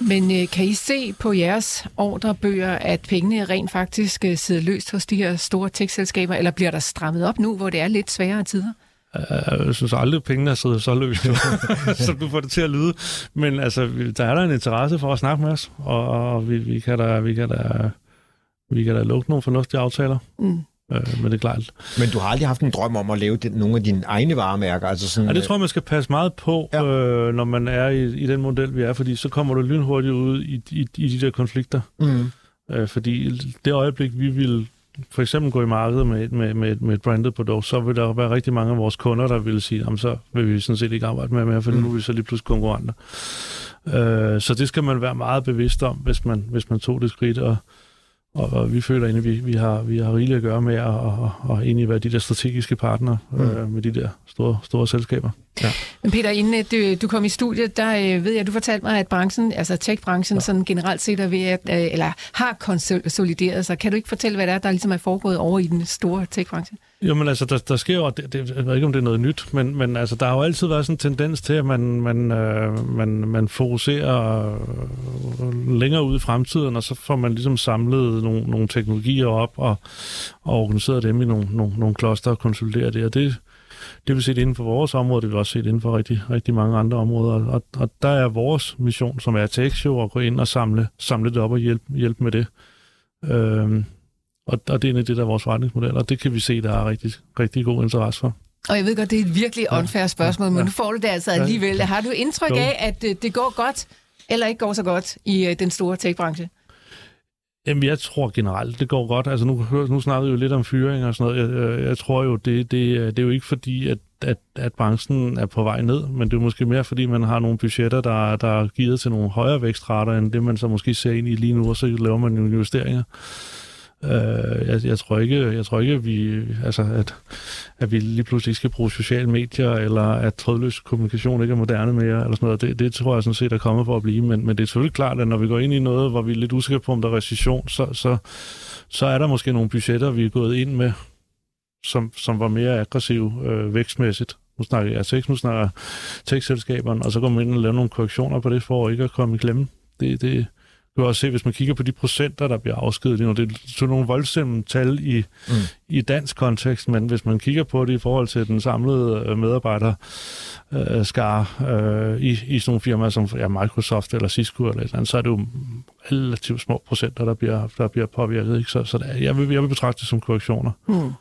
Men øh, kan I se på jeres ordrebøger, at pengene rent faktisk øh, sidder løst hos de her store tech-selskaber, eller bliver der strammet op nu, hvor det er lidt sværere tider? Uh, jeg synes aldrig, at pengene er siddet så løst, som du får det til at lyde. Men altså, der er der en interesse for at snakke med os, og, og vi, vi, kan da, vi, kan da, vi kan da lukke nogle fornuftige aftaler. Mm. Øh, men det er klart. Men du har aldrig haft en drøm om at lave det, nogle af dine egne varemærker? Altså sådan, ja, det tror jeg, man skal passe meget på, ja. øh, når man er i, i den model, vi er, fordi så kommer du lynhurtigt ud i, i, i de der konflikter. Mm. Øh, fordi det øjeblik, vi vil for eksempel gå i markedet med, med, med, med et branded produkt, så vil der være rigtig mange af vores kunder, der vil sige, jamen så vil vi sådan set ikke arbejde med mere, for mm. nu er vi så lige pludselig konkurrenter. Øh, så det skal man være meget bevidst om, hvis man, hvis man tog det skridt, og, og, og vi føler egentlig, at vi, vi, har, vi har rigeligt at gøre med at og, og egentlig være de der strategiske partnere mm. øh, med de der store, store selskaber. Ja. Men Peter, inden du, du kom i studiet, der øh, ved jeg, at du fortalte mig, at branchen, altså tech-branchen, ja. sådan generelt set er ved at, øh, eller har konsolideret sig. Kan du ikke fortælle, hvad det er, der ligesom er foregået over i den store tech-branche? Jo, men altså, der, der sker jo, det, det, jeg ved ikke, om det er noget nyt, men, men altså, der har jo altid været sådan en tendens til, at man, man, øh, man, man fokuserer øh, længere ud i fremtiden, og så får man ligesom samlet nogle, nogle teknologier op og, og organiseret dem i nogle, nogle, nogle kloster og konsolideret det, og det det vil set inden for vores område, det vil også set inden for rigtig, rigtig mange andre områder. Og, og der er vores mission, som er jo at gå ind og samle, samle det op og hjælpe, hjælpe med det. Øhm, og, og det er det, der er vores forretningsmodel, og det kan vi se, der er rigtig, rigtig god interesse for. Og jeg ved godt, det er et virkelig unfair spørgsmål, ja, ja. men nu får du det altså alligevel. Har du indtryk af, at øh, det går godt, eller ikke går så godt i øh, den store tech-branche? Jamen, jeg tror generelt, det går godt. Altså, nu, nu snakker vi jo lidt om fyring og sådan noget. Jeg, jeg, jeg tror jo, det, det, det er jo ikke fordi, at, at, at branchen er på vej ned, men det er måske mere, fordi man har nogle budgetter, der, der er givet til nogle højere vækstrater, end det, man så måske ser ind i lige nu, og så laver man nogle investeringer. Øh, jeg, jeg, tror ikke, jeg tror ikke, at vi, altså, at, at vi lige pludselig ikke skal bruge sociale medier, eller at trådløs kommunikation ikke er moderne mere, eller sådan noget. Det, det tror jeg sådan set er kommet for at blive, men, men det er selvfølgelig klart, at når vi går ind i noget, hvor vi er lidt usikre på, om der er recession, så, så, så er der måske nogle budgetter, vi er gået ind med, som, som var mere aggressive øh, vækstmæssigt. Nu snakker jeg tech, nu snakker tech-selskaberne, og så går man ind og laver nogle korrektioner på det, for ikke at komme i klemme. Det, det, du kan også se, hvis man kigger på de procenter, der bliver afskedet lige nu, det er sådan nogle voldsomme tal i, mm. i dansk kontekst, men hvis man kigger på det i forhold til den samlede medarbejder øh, skar øh, i, i sådan nogle firmaer som ja, Microsoft eller Cisco eller et eller andet, så er det jo relativt små procenter, der bliver, der bliver påvirket. Ikke? Så, så der, jeg, vil, jeg vil betragte det som korrektioner. Mm.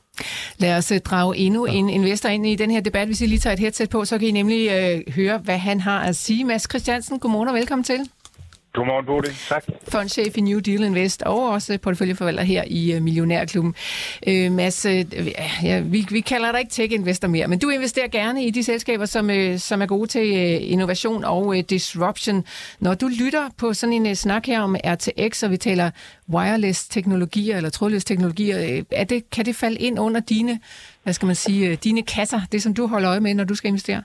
Lad os øh, drage endnu ja. en investor ind i den her debat. Hvis I lige tager et headset på, så kan I nemlig øh, høre, hvad han har at sige. Mads Christiansen, godmorgen og velkommen til. Godmorgen, Bodil. Tak. Fondchef i New Deal Invest og også porteføljeforvalter her i øh, Millionærklubben. Øh, Mads, øh, ja, vi, vi kalder dig ikke tech-investor mere, men du investerer gerne i de selskaber, som, øh, som er gode til innovation og disruption. Når du lytter på sådan en snak her om RTX, og vi taler wireless teknologier eller trådløs teknologier, er det, kan det falde ind under dine, hvad skal man sige, dine kasser, det som du holder øje med, når du skal investere?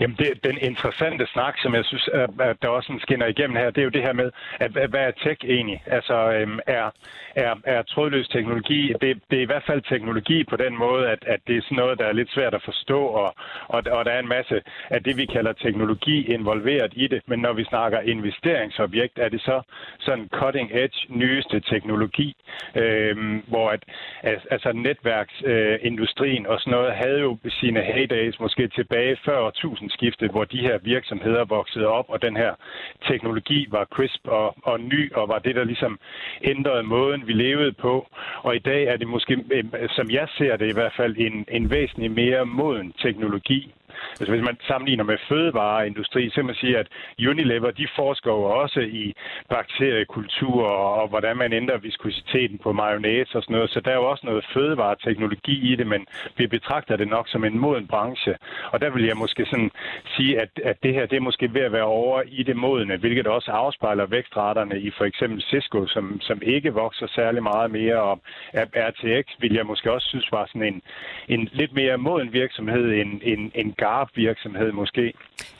Jamen, det, den interessante snak, som jeg synes, at, at der også skinner igennem her, det er jo det her med, at, hvad er tech egentlig? Altså, øhm, er, er, er trådløs teknologi, det, det er i hvert fald teknologi på den måde, at, at det er sådan noget, der er lidt svært at forstå, og, og, og der er en masse af det, vi kalder teknologi involveret i det. Men når vi snakker investeringsobjekt, er det så sådan cutting edge, nyeste teknologi, øhm, hvor at, altså netværksindustrien øh, og sådan noget havde jo sine heydays måske tilbage før årtusindskiftet, hvor de her virksomheder voksede op, og den her teknologi var crisp og, og ny, og var det, der ligesom ændrede måden, vi levede på. Og i dag er det måske, øh, som jeg ser det i hvert fald, en, en væsentlig mere moden teknologi, altså hvis man sammenligner med fødevareindustri, så kan man sige, at Unilever, de forsker jo også i bakteriekultur og hvordan man ændrer viskositeten på mayonnaise og sådan noget. Så der er jo også noget fødevareteknologi i det, men vi betragter det nok som en moden branche. Og der vil jeg måske sådan sige, at, at det her det er måske ved at være over i det modne, hvilket også afspejler vækstraterne i for eksempel Cisco, som, som ikke vokser særlig meget mere. Og RTX vil jeg måske også synes var sådan en, en lidt mere moden virksomhed end en, en GARP-virksomhed måske.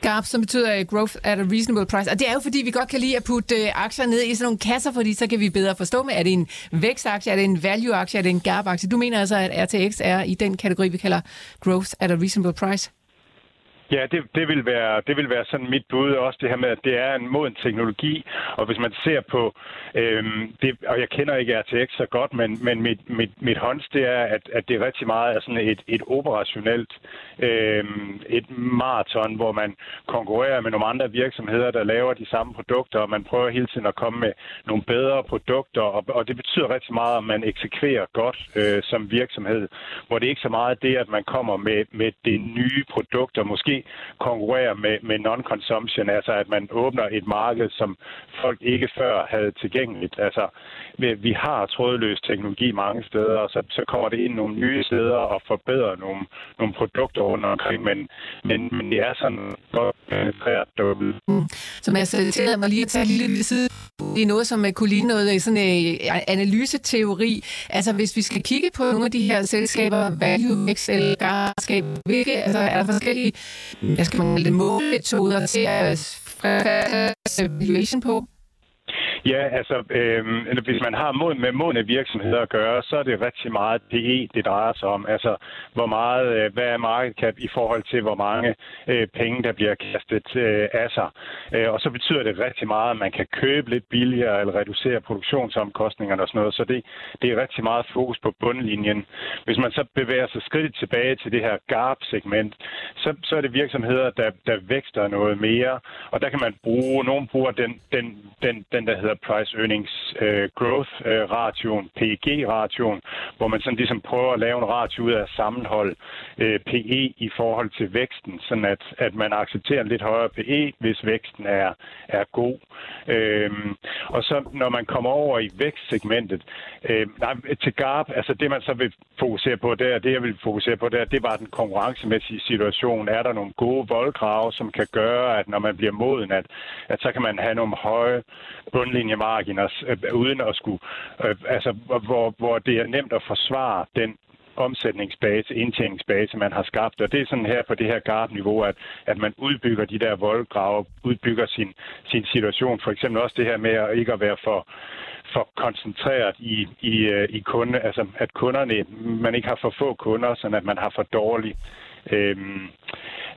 GARP, som betyder growth at a reasonable price. Og det er jo fordi, vi godt kan lide at putte øh, aktier ned i sådan nogle kasser, fordi så kan vi bedre forstå med, er det en vækstaktie, er det en value-aktie, er det en GARP-aktie? Du mener altså, at RTX er i den kategori, vi kalder growth at a reasonable price? Ja, det, det, vil være, det vil være sådan mit bud også, det her med, at det er en moden teknologi, og hvis man ser på, øhm, det, og jeg kender ikke RTX så godt, men, men mit, mit, mit hånds, det er, at, at det er rigtig meget er sådan et, et operationelt øhm, et maraton, hvor man konkurrerer med nogle andre virksomheder, der laver de samme produkter, og man prøver hele tiden at komme med nogle bedre produkter, og, og det betyder rigtig meget, at man eksekverer godt øh, som virksomhed, hvor det ikke så meget er det, at man kommer med, med det nye produkter, måske konkurrere med, med non-consumption, altså at man åbner et marked, som folk ikke før havde tilgængeligt. Altså, vi, vi har trådløs teknologi mange steder, og så, så kommer det ind nogle nye steder og forbedrer nogle, nogle produkter rundt omkring, men, men, men det er sådan godt øh, penetreret derude. Mm. Som jeg øh, tillader mig lige at tage lille side det er noget, som øh, kunne ligne noget i sådan en analyseteori. Altså, hvis vi skal kigge på nogle af de her selskaber, Value, Excel, Garskab, hvilke, altså, er der forskellige, hvad skal man kalde det, målemetoder til at valuation på? Ja, altså øh, hvis man har mod, med modne virksomheder at gøre, så er det rigtig meget PE, det drejer sig om. Altså hvor meget, øh, hvad er markedet i forhold til, hvor mange øh, penge, der bliver kastet øh, af sig. Øh, og så betyder det rigtig meget, at man kan købe lidt billigere eller reducere produktionsomkostningerne og sådan noget. Så det, det er rigtig meget fokus på bundlinjen. Hvis man så bevæger sig skridt tilbage til det her GARP-segment, så, så er det virksomheder, der, der vækster noget mere. Og der kan man bruge, nogen bruger den, den, den, den der hedder price earnings øh, growth øh, ratioen, PEG ratioen, hvor man sådan ligesom prøver at lave en ratio ud af sammenhold øh, PE i forhold til væksten, sådan at, at man accepterer en lidt højere PE, hvis væksten er, er god. Uh, og så når man kommer over i vækstsegmentet, øh, nej, til GARP, altså det man så vil fokusere på der, det jeg vil fokusere på der, det var den konkurrencemæssige situation. Er der nogle gode voldgrave, som kan gøre, at når man bliver moden, at, at så kan man have nogle høje bundlinjemarginer, øh, uden at skulle, øh, altså hvor, hvor det er nemt at forsvare den omsætningsbase, indtjeningsbase, man har skabt. Og det er sådan her på det her gardniveau, at, at man udbygger de der voldgrave, udbygger sin, sin situation. For eksempel også det her med at ikke at være for, for koncentreret i, i, øh, i kunde, altså at kunderne, man ikke har for få kunder, sådan at man har for dårlig øhm,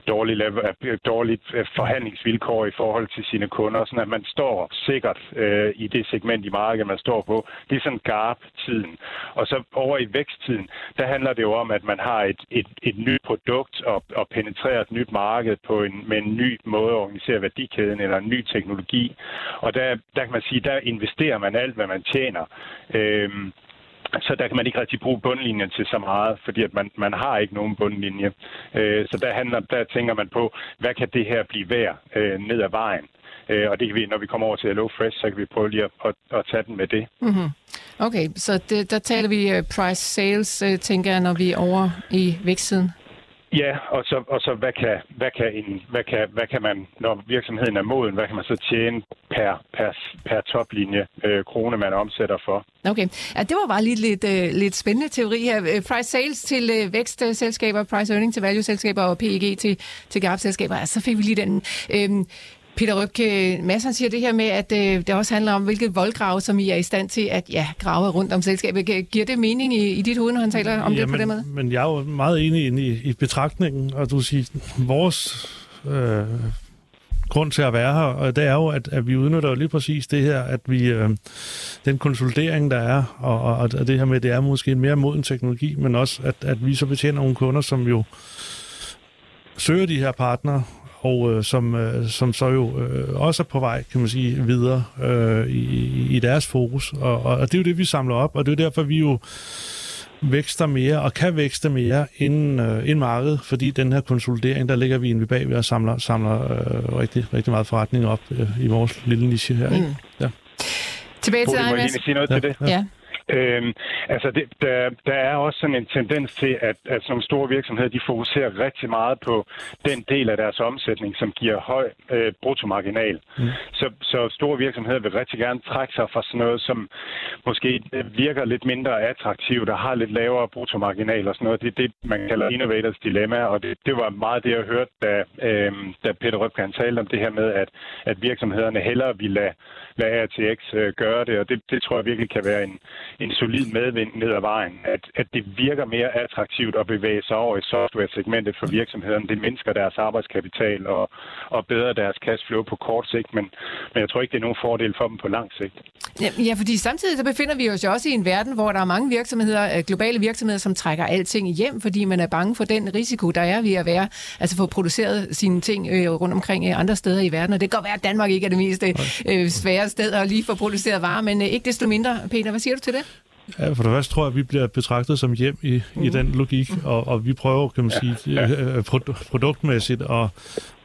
dårlige, øh, dårligt øh, forhandlingsvilkår i forhold til sine kunder, sådan at man står sikkert øh, i det segment i markedet, man står på. Det er sådan GARP-tiden. Og så over i væksttiden, der handler det jo om, at man har et, et, et nyt produkt og, og penetrerer et nyt marked på en, med en ny måde at organisere værdikæden eller en ny teknologi. Og der, der kan man sige, der investerer man alt, hvad man tjener. Øh, så der kan man ikke rigtig bruge bundlinjen til så meget, fordi at man, man har ikke nogen bundlinje. Øh, så der, handler, der tænker man på, hvad kan det her blive værd øh, ned ad vejen? Øh, og det kan vi, når vi kommer over til Hello Fresh, så kan vi prøve lige at, at, at tage den med det. Mm-hmm. Okay, så det, der taler vi øh, price sales, øh, tænker jeg, når vi er over i vækstsiden. Ja, og så, og så hvad, kan, hvad, kan en, hvad, kan, hvad kan man, når virksomheden er moden, hvad kan man så tjene per, per, per toplinje øh, krone, man omsætter for? Okay, ja, det var bare lige lidt, øh, lidt spændende teori her. Øh, price sales til øh, vækstselskaber, price earning til value-selskaber og PEG til, til gap-selskaber. Altså, så fik vi lige den. Øh, Peter Røbke Madsen siger det her med, at øh, det også handler om, hvilket voldgrav, som I er i stand til at ja, grave rundt om selskabet. Giver det mening i, i dit hoved, når han taler om ja, det på men, den måde? Men jeg er jo meget enig i, i betragtningen, og du siger, vores øh, grund til at være her, og det er jo, at, at vi udnytter jo lige præcis det her, at vi øh, den konsolidering, der er, og, og, og det her med, det er måske en mere moden teknologi, men også, at, at vi så betjener nogle kunder, som jo søger de her partnere, og øh, som, øh, som så jo øh, også er på vej, kan man sige, videre øh, i, i deres fokus. Og, og, og det er jo det, vi samler op, og det er jo derfor, vi jo vækster mere og kan vækste mere end, øh, end markedet, fordi den her konsolidering, der ligger vi egentlig bagved og samler, samler øh, rigtig, rigtig meget forretning op øh, i vores lille niche her. Ikke? Mm. Ja. Tilbage til dig, må jeg Mads. sige noget Ja, til det? ja. Ja. Øhm, altså, det, der, der er også sådan en tendens til, at, at nogle store virksomheder, de fokuserer rigtig meget på den del af deres omsætning, som giver høj øh, bruttomarginal. Mm. Så, så store virksomheder vil rigtig gerne trække sig fra sådan noget, som måske øh, virker lidt mindre attraktivt og har lidt lavere bruttomarginal og sådan noget. Det er det, man kalder innovators dilemma, og det, det var meget det, jeg hørte, da, øh, da Peter Røbke han talte om det her med, at, at virksomhederne hellere vil lade, lade RTX øh, gøre det, og det, det tror jeg virkelig kan være en, en solid medvind ned ad vejen. At, at det virker mere attraktivt at bevæge sig over i software-segmentet for virksomhederne. Det mindsker deres arbejdskapital og, og bedrer deres cashflow på kort sigt, men, men jeg tror ikke, det er nogen fordel for dem på lang sigt. Ja, Ja, fordi samtidig så befinder vi os jo også i en verden, hvor der er mange virksomheder, øh, globale virksomheder, som trækker alting hjem, fordi man er bange for den risiko, der er ved at være, altså få produceret sine ting øh, rundt omkring øh, andre steder i verden. Og det kan godt være, at Danmark ikke er det mest øh, svære sted at lige få produceret varer, men øh, ikke desto mindre. Peter, hvad siger du til det? Ja, for det første tror jeg, at vi bliver betragtet som hjem i, mm. i den logik, og, og vi prøver, kan man sige, øh, produ- produktmæssigt at,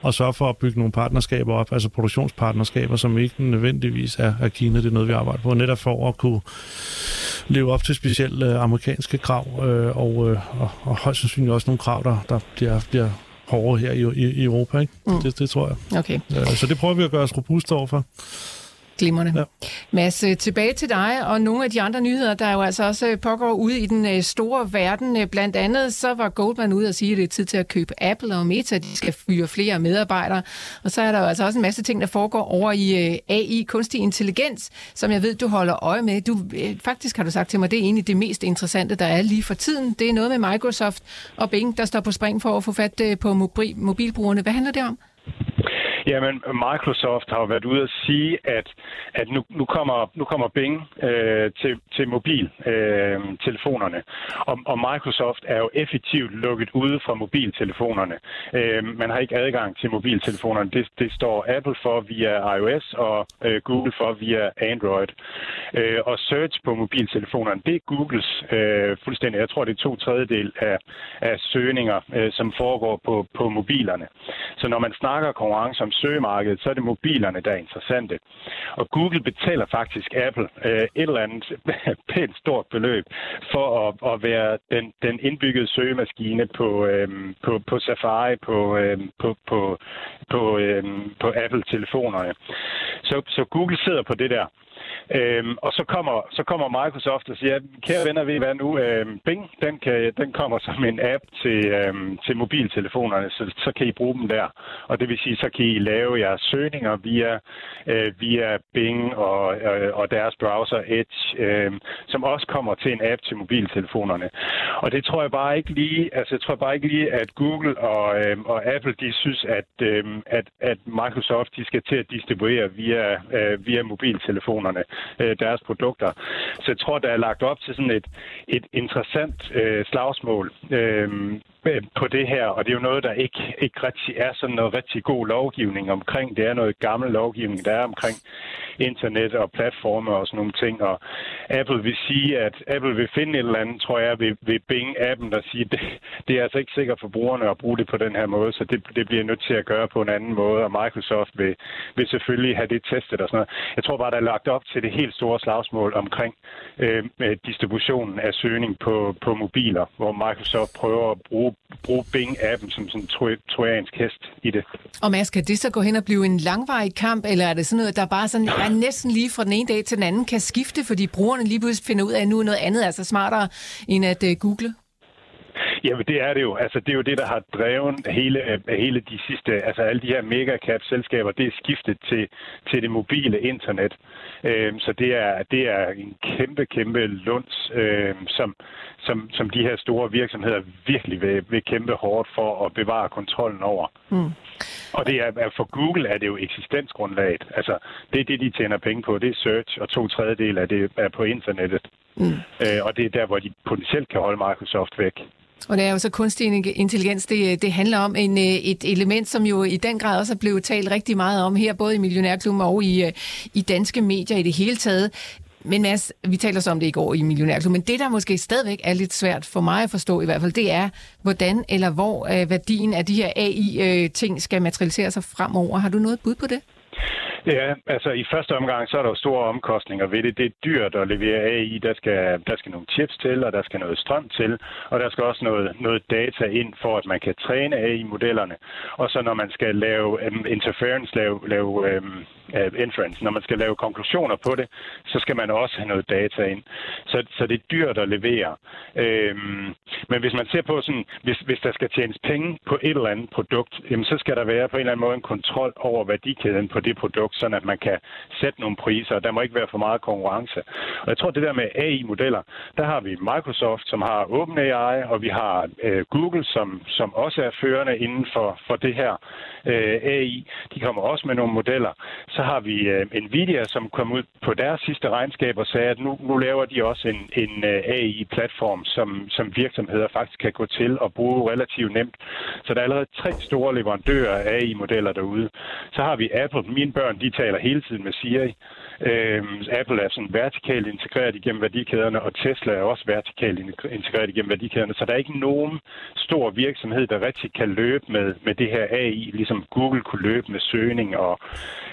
at sørge for at bygge nogle partnerskaber op, altså produktionspartnerskaber, som ikke nødvendigvis er, er Kina. Det er noget, vi arbejder på, netop for at kunne leve op til specielle øh, amerikanske krav, øh, og, øh, og, og højst sandsynligt også nogle krav, der, der bliver, bliver hårdere her i, i, i Europa. Ikke? Mm. Det, det tror jeg. Okay, Øh, Så det prøver vi at gøre os robuste overfor. Glimrende. Ja. Mads, øh, tilbage til dig og nogle af de andre nyheder, der jo altså også øh, pågår ude i den øh, store verden. Blandt andet så var Goldman ude og sige, at det er tid til at købe Apple og Meta. De skal fyre flere medarbejdere. Og så er der jo altså også en masse ting, der foregår over i AI, kunstig intelligens, som jeg ved, du holder øje med. Du, faktisk har du sagt til mig, det er egentlig det mest interessante, der er lige for tiden. Det er noget med Microsoft og Bing, der står på spring for at få fat på mobil, mobilbrugerne. Hvad handler det om? Jamen, Microsoft har jo været ude at sige, at, at nu, nu, kommer, nu kommer Bing øh, til, til mobiltelefonerne. Øh, telefonerne. og, og Microsoft er jo effektivt lukket ude fra mobiltelefonerne. Øh, man har ikke adgang til mobiltelefonerne. Det, det står Apple for via iOS og øh, Google for via Android. Øh, og search på mobiltelefonerne, det er Googles øh, fuldstændig. Jeg tror, det er to tredjedel af, af søgninger, øh, som foregår på, på mobilerne. Så når man snakker konkurrence om søgemarkedet, så er det mobilerne, der er interessante. Og Google betaler faktisk Apple øh, et eller andet pænt stort beløb for at, at være den, den indbyggede søgemaskine på, øh, på, på Safari, på, øh, på, på, på, øh, på Apple-telefonerne. Så, så Google sidder på det der. Øhm, og så kommer, så kommer Microsoft og siger, kære venner, ved I hvad nu? Øhm, Bing, den, kan, den kommer som en app til, øhm, til mobiltelefonerne, så, så kan I bruge dem der. Og det vil sige, så kan I lave jeres søgninger via, øh, via Bing og, øh, og deres browser Edge, øh, som også kommer til en app til mobiltelefonerne. Og det tror jeg bare ikke lige, altså jeg tror bare ikke lige, at Google og, øh, og Apple, de synes, at, øh, at, at Microsoft, de skal til at distribuere via, øh, via mobiltelefonerne øh, deres produkter. Så jeg tror, der er lagt op til sådan et, et interessant øh, slagsmål øh, Øh, på det her, og det er jo noget, der ikke, ikke rigtig er sådan noget rigtig god lovgivning omkring. Det er noget gammel lovgivning, der er omkring internet og platforme og sådan nogle ting, og Apple vil sige, at Apple vil finde et eller andet, tror jeg, ved, ved Bing-appen, der siger, det, det er altså ikke sikkert for brugerne at bruge det på den her måde, så det, det bliver nødt til at gøre på en anden måde, og Microsoft vil, vil selvfølgelig have det testet og sådan noget. Jeg tror bare, der er lagt op til det helt store slagsmål omkring øh, distributionen af søgning på, på mobiler, hvor Microsoft prøver at bruge, bruge Bing-appen som sådan en trojansk hest i det. Og Mads, kan det så gå hen og blive en langvarig kamp, eller er det sådan noget, der bare sådan er næsten lige fra den ene dag til den anden kan skifte, fordi brugerne lige pludselig finder ud af, at nu er noget andet altså smartere end at uh, google? Jamen, det er det jo. Altså, det er jo det, der har drevet hele, hele de sidste, altså alle de her megacap-selskaber, det er skiftet til, til det mobile internet. Øhm, så det er, det er en kæmpe, kæmpe lunds, øhm, som, som, som de her store virksomheder virkelig vil, vil kæmpe hårdt for at bevare kontrollen over. Mm. Og det er, for Google er det jo eksistensgrundlaget. Altså, det er det, de tjener penge på. Det er search, og to tredjedel af det er på internettet. Mm. Øh, og det er der, hvor de potentielt kan holde Microsoft væk. Og det er jo så kunstig intelligens, det, det handler om en, øh, et element, som jo i den grad også er blevet talt rigtig meget om her, både i Millionærklubben og i, øh, i danske medier i det hele taget. Men Mads, vi taler så om det i går i Millionærklub, men det, der måske stadigvæk er lidt svært for mig at forstå i hvert fald, det er, hvordan eller hvor øh, værdien af de her AI-ting øh, skal materialisere sig fremover. Har du noget bud på det? Ja, altså i første omgang, så er der jo store omkostninger ved det. Det er dyrt at levere AI. Der skal, der skal nogle chips til, og der skal noget strøm til, og der skal også noget, noget data ind, for at man kan træne AI-modellerne. Og så når man skal lave um, interference, lave, lave um, uh, inference, når man skal lave konklusioner på det, så skal man også have noget data ind. Så, så det er dyrt at levere. Um, men hvis man ser på sådan, hvis, hvis der skal tjenes penge på et eller andet produkt, jamen, så skal der være på en eller anden måde en kontrol over værdikæden på det produkt, sådan at man kan sætte nogle priser, og der må ikke være for meget konkurrence. Og jeg tror, det der med AI-modeller, der har vi Microsoft, som har OpenAI, og vi har øh, Google, som, som også er førende inden for, for det her øh, AI. De kommer også med nogle modeller. Så har vi øh, Nvidia, som kom ud på deres sidste regnskab og sagde, at nu, nu laver de også en, en øh, AI-platform, som, som virksomheder faktisk kan gå til og bruge relativt nemt. Så der er allerede tre store leverandører af AI-modeller derude. Så har vi Apple. Mine børn, de taler hele tiden med Siri. Øhm, Apple er sådan vertikalt integreret igennem værdikæderne, og Tesla er også vertikalt integreret igennem værdikæderne. Så der er ikke nogen stor virksomhed, der rigtig kan løbe med, med det her AI, ligesom Google kunne løbe med søgning, og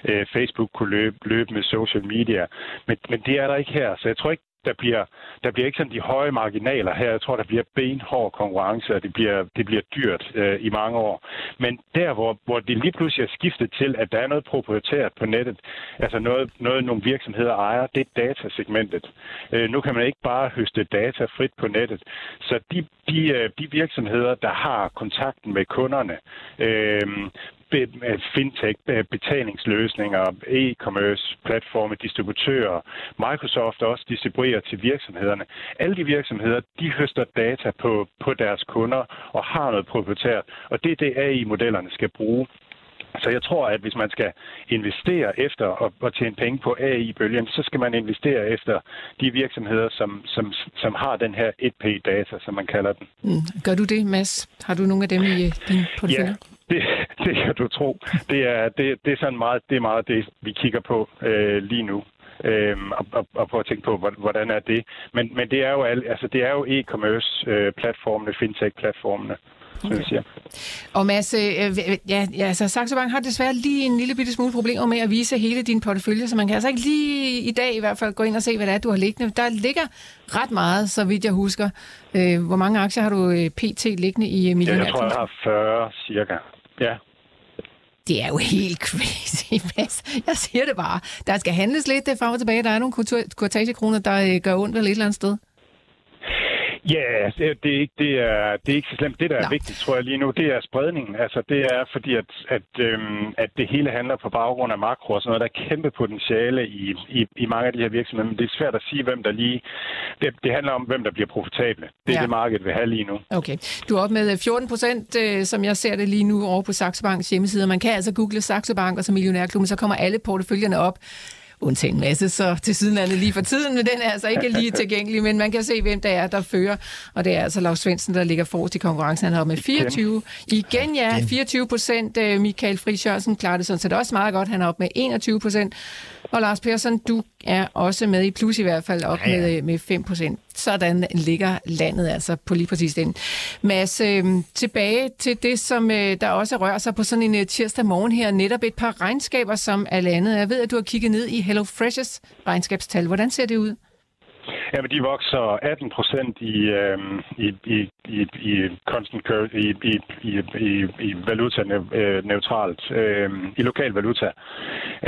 øh, Facebook kunne løbe, løbe med social media. Men, men det er der ikke her, så jeg tror ikke, der bliver, der bliver ikke sådan de høje marginaler her. Jeg tror, der bliver benhård konkurrence, og det bliver, det bliver dyrt øh, i mange år. Men der, hvor, hvor det lige pludselig er skiftet til, at der er noget proprietært på nettet, altså noget, noget nogle virksomheder ejer, det er datasegmentet. Øh, nu kan man ikke bare høste data frit på nettet. Så de, de, øh, de virksomheder, der har kontakten med kunderne, øh, fintech, betalingsløsninger, e-commerce, platforme, distributører. Microsoft også distribuerer til virksomhederne. Alle de virksomheder, de høster data på, på deres kunder og har noget proprietært, og det er det AI-modellerne skal bruge. Så jeg tror, at hvis man skal investere efter at, at tjene penge på AI-bølgen, så skal man investere efter de virksomheder, som, som, som har den her 1P-data, som man kalder den. Mm. Gør du det, Mads? Har du nogle af dem i din portefølje? Ja, det, det kan du tro. Det er, det, det er sådan meget det, er meget det vi kigger på øh, lige nu. Øhm, og, og, og prøve at tænke på, hvordan er det. Men, men det er jo, altså, det er jo e-commerce øh, platformene, fintech-platformene. Okay. Siger. Og Mads, øh, ja, ja, altså Saxo Bank har desværre lige en lille bitte smule problemer med at vise hele din portefølje, så man kan altså ikke lige i dag i hvert fald gå ind og se, hvad det er, du har liggende. Der ligger ret meget, så vidt jeg husker. Øh, hvor mange aktier har du øh, pt. liggende i millionær? Jeg tror, jeg har 40 cirka. Ja. Det er jo helt crazy, Mads. Jeg siger det bare. Der skal handles lidt frem og tilbage. Der er nogle kortagekroner, der øh, gør ondt vel et eller andet sted. Ja, det, det, er ikke, det, er, det er ikke så slemt. Det, der er Nå. vigtigt, tror jeg lige nu, det er spredningen. Altså, det er fordi, at, at, øhm, at det hele handler på baggrund af makro og sådan noget. Der er kæmpe potentiale i, i, i mange af de her virksomheder, men det er svært at sige, hvem der lige... Det, det handler om, hvem der bliver profitable. Det er ja. det, markedet vil have lige nu. Okay. Du er op med 14 procent, øh, som jeg ser det lige nu, over på Saxo Banks hjemmeside. Man kan altså google Saxo Bank og så Millionærklubben, så kommer alle porteføljerne op undtagen masse, så til sidenlandet lige for tiden, men den er altså ikke lige tilgængelig, men man kan se, hvem der er, der fører, og det er altså Lars Svendsen, der ligger forrest i konkurrencen. Han har med 24. Igen, ja, 24 procent. Øh, Michael Friis Jørgensen klarer det sådan set også meget godt. Han er op med 21 procent. Og Lars Persson, du er også med i plus i hvert fald op ja, ja. med, øh, med 5 procent. Sådan ligger landet altså på lige præcis den. Mads, øh, tilbage til det, som øh, der også rører sig på sådan en øh, tirsdag morgen her. Netop et par regnskaber, som er landet. Jeg ved, at du har kigget ned i Hello Fresh's regnskabstal. Hvordan ser det ud? Jamen, de vokser 18 procent i, øh, i, i, i, i constant currency, i, i, i, i, i valuta øh, neutralt, øh, i lokal valuta.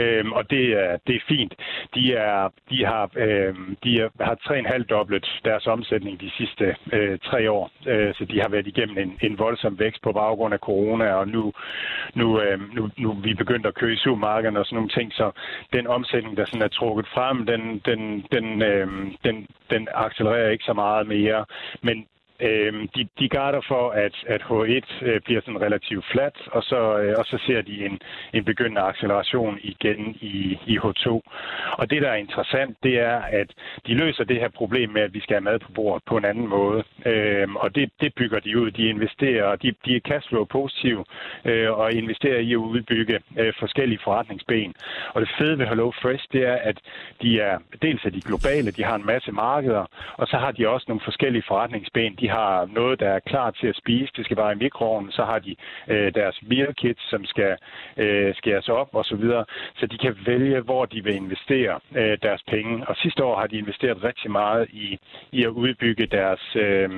Øh, og det er, det er fint. De, er, de har, øh, de er, har tre en halv dobbelt deres omsætning de sidste øh, tre år. Øh, så de har været igennem en, en voldsom vækst på baggrund af corona, og nu, nu, øh, nu, nu vi begyndt at køre i supermarkederne og sådan nogle ting, så den omsætning, der sådan er trukket frem, den, den, den, øh, den, den accelererer ikke så meget mere. Men Øh, de, de garder for, at, at H1 øh, bliver sådan relativt flat, og så, øh, og så ser de en, en begyndende acceleration igen i, i H2. Og det, der er interessant, det er, at de løser det her problem med, at vi skal have mad på bordet på en anden måde. Øh, og det, det bygger de ud. De investerer, de, de er cashflow positive øh, og investerer i at udbygge øh, forskellige forretningsben. Og det fede ved Hello Fresh, det er, at de er dels er de globale, de har en masse markeder, og så har de også nogle forskellige forretningsben. De har noget, der er klar til at spise, det skal bare i mikroovnen, så har de øh, deres meal kits, som skal øh, skæres op og så videre, så de kan vælge, hvor de vil investere øh, deres penge. Og sidste år har de investeret rigtig meget i, i at udbygge deres øh,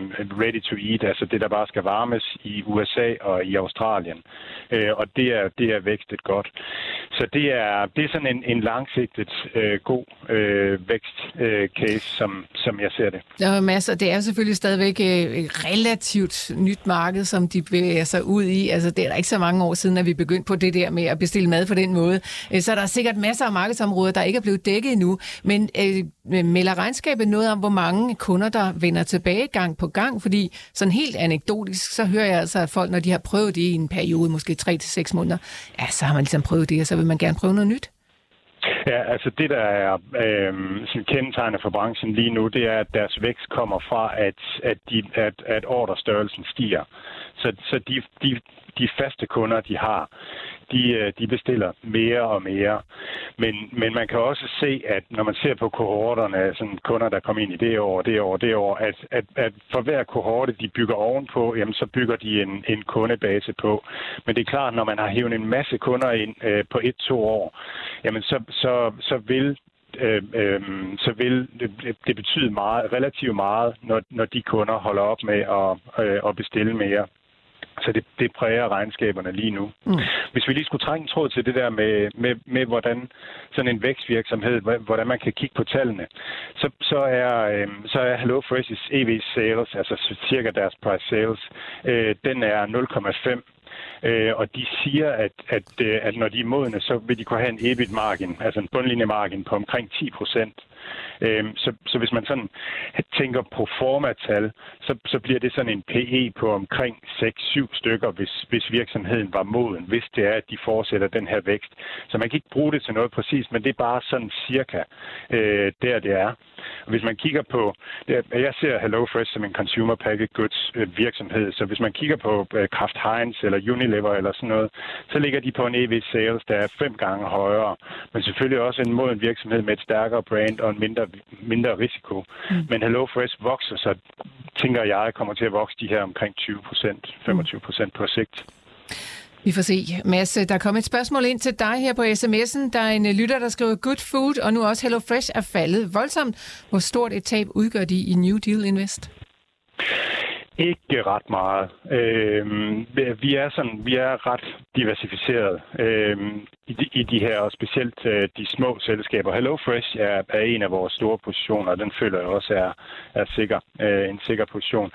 ready to eat, altså det, der bare skal varmes i USA og i Australien. Øh, og det er, det er vækstet godt. Så det er, det er sådan en, en langsigtet øh, god øh, vækstcase, øh, som, som jeg ser det. Ja, masser. Det er selvfølgelig stadigvæk øh, Øh, et relativt nyt marked, som de bevæger sig ud i. Altså, det er der ikke så mange år siden, at vi begyndte på det der med at bestille mad på den måde. Øh, så der er sikkert masser af markedsområder, der ikke er blevet dækket endnu. Men øh, melder regnskabet noget om, hvor mange kunder, der vender tilbage gang på gang? Fordi sådan helt anekdotisk, så hører jeg altså, at folk, når de har prøvet det i en periode, måske 3-6 måneder, ja, så har man ligesom prøvet det, og så vil man gerne prøve noget nyt. Ja, altså det, der er øh, sådan kendetegnet for branchen lige nu, det er, at deres vækst kommer fra, at, at, de, at, at orderstørrelsen stiger. Så, så de, de, de faste kunder, de har, de, øh, de bestiller mere og mere. Men, men man kan også se, at når man ser på kohorterne, sådan kunder, der kommer ind i det år, det år, det år, at, at, at for hver kohorte, de bygger ovenpå, jamen så bygger de en, en kundebase på. Men det er klart, når man har hævet en masse kunder ind øh, på et-to år, jamen så, så, så vil øh, øh, så vil det, det betyde meget, relativt meget, når, når de kunder holder op med at, øh, at bestille mere. Så det, det præger regnskaberne lige nu. Mm. Hvis vi lige skulle trænge tråd til det der med, med, med hvordan sådan en vækstvirksomhed, hvordan man kan kigge på tallene, så, så er, øh, så er HelloFresh's EV sales, altså cirka deres price sales, øh, den er 0,5 øh, og de siger, at, at, øh, at når de er modne, så vil de kunne have en EBIT-margin, altså en bundlinjemargin på omkring 10 procent. Øhm, så, så hvis man sådan tænker på formatal, så, så bliver det sådan en PE på omkring 6-7 stykker, hvis, hvis virksomheden var moden, hvis det er, at de fortsætter den her vækst. Så man kan ikke bruge det til noget præcist, men det er bare sådan cirka øh, der, det er. Og hvis man kigger på, er, jeg ser HelloFresh som en consumer packaged goods øh, virksomhed, så hvis man kigger på øh, Kraft Heinz eller Unilever eller sådan noget, så ligger de på en EV sales, der er fem gange højere, men selvfølgelig også en moden virksomhed med et stærkere brand og en mindre, mindre risiko. Mm. Men HelloFresh vokser, så tænker jeg, kommer til at vokse de her omkring 20 procent, 25 procent på sigt. Vi får se. Mads, der er kommet et spørgsmål ind til dig her på sms'en. Der er en lytter, der skriver, good food, og nu også Hello Fresh er faldet voldsomt. Hvor stort et tab udgør de i New Deal Invest? Ikke ret meget. Øh, vi er sådan, vi er ret diversificeret øh, i, de, i de her, og specielt øh, de små selskaber. HelloFresh er, er en af vores store positioner, og den føler jeg også er, er sikker, øh, en sikker position.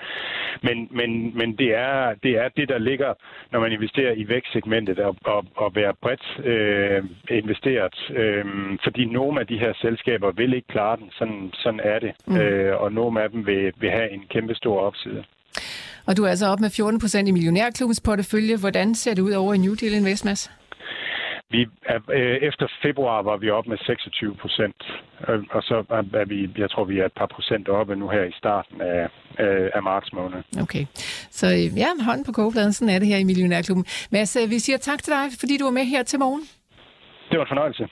Men, men, men det, er, det er det, der ligger, når man investerer i vækstsegmentet, og, og, og være bredt øh, investeret. Øh, fordi nogle af de her selskaber vil ikke klare den. Sådan, sådan er det. Mm. Øh, og nogle af dem vil, vil have en kæmpe stor opside. Og du er altså op med 14 procent i Millionærklubbens portefølje. Hvordan ser det ud over i New Deal Invest, Mads? Vi er, øh, efter februar var vi op med 26 procent, øh, og så er vi, jeg tror, vi er et par procent oppe nu her i starten af, øh, af marts måned. Okay, så øh, ja, hånden på kogepladen, sådan er det her i Millionærklubben. Mads, vi siger tak til dig, fordi du var med her til morgen. Det var en fornøjelse.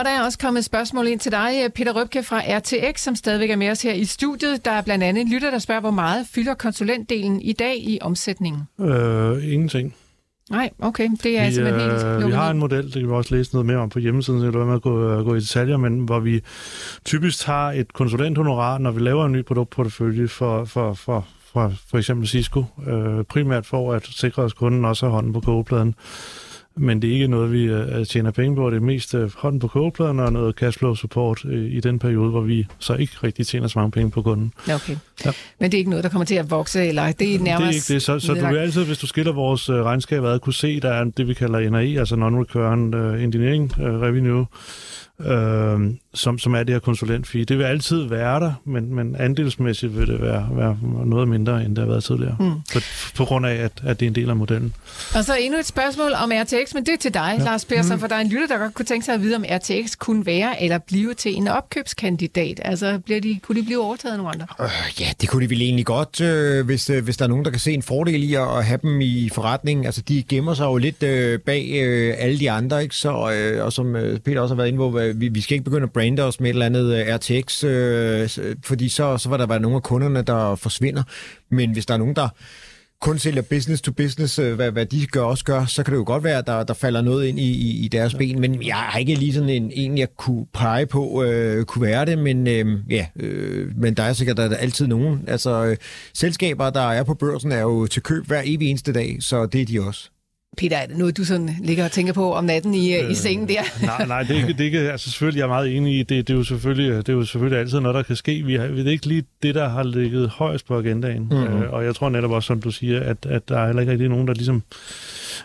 Og der er også kommet et spørgsmål ind til dig, Peter Røbke fra RTX, som stadigvæk er med os her i studiet. Der er blandt andet en lytter, der spørger, hvor meget fylder konsulentdelen i dag i omsætningen? Øh, ingenting. Nej, okay. Det er vi, simpelthen helt øh, Vi har en model, det kan vi også læse noget mere om på hjemmesiden, så det er med at gå, gå i detaljer, men hvor vi typisk tager et konsulenthonorar, når vi laver en ny produktportefølje for, for, for, for, for eksempel Cisco, øh, primært for at sikre, at kunden også har hånden på kogepladen men det er ikke noget, vi uh, tjener penge på. Det er mest uh, hånden på kogepladen og noget cashflow support uh, i den periode, hvor vi så ikke rigtig tjener så mange penge på kunden. Okay. Ja. Men det er ikke noget, der kommer til at vokse, eller det er nærmest... Det er ikke det, så, så du vil altid, hvis du skiller vores uh, regnskab ad, kunne se, der er det, vi kalder NRE, altså Non-Recurrent uh, Engineering uh, Revenue, øh, som, som er det her konsulentfee. Det vil altid være der, men, men andelsmæssigt vil det være, være noget mindre, end det har været tidligere. Mm. På, på grund af, at, at det er en del af modellen. Og så endnu et spørgsmål om RTX, men det er til dig, ja. Lars Persson, mm. for der er en lytter, der godt kunne tænke sig at vide, om RTX kunne være eller blive til en opkøbskandidat. Altså, bliver de, kunne de blive overtaget af nogle andre? Øh, ja, det kunne de vel egentlig godt, øh, hvis, øh, hvis der er nogen, der kan se en fordel i at have dem i forretningen. Altså, de gemmer sig jo lidt øh, bag øh, alle de andre, ikke? Så, øh, og som øh, Peter også har været inde på, Øh, vi, vi skal ikke begynde at brande os med et eller andet øh, RTX, øh, øh, fordi så, så var der være nogle af kunderne, der forsvinder. Men hvis der er nogen, der kun sælger business to business, øh, hvad, hvad de gør også gør, så kan det jo godt være, at der, der falder noget ind i, i, i deres ben. Men jeg har ikke lige sådan en, en jeg kunne pege på, øh, kunne være det, men øh, ja, øh, men der er sikkert der er altid nogen. Altså, øh, selskaber, der er på børsen, er jo til køb hver evig eneste dag, så det er de også. Peter, er det noget, du sådan ligger og tænker på om natten i, øh, i sengen der? nej, nej, det er ikke, det er ikke, altså selvfølgelig jeg er meget enig i, det, det, er jo selvfølgelig, det er jo selvfølgelig altid noget, der kan ske. Vi har, det er ikke lige det, der har ligget højst på agendaen. Mm-hmm. Øh, og jeg tror netop også, som du siger, at, at der er heller ikke rigtig nogen, der ligesom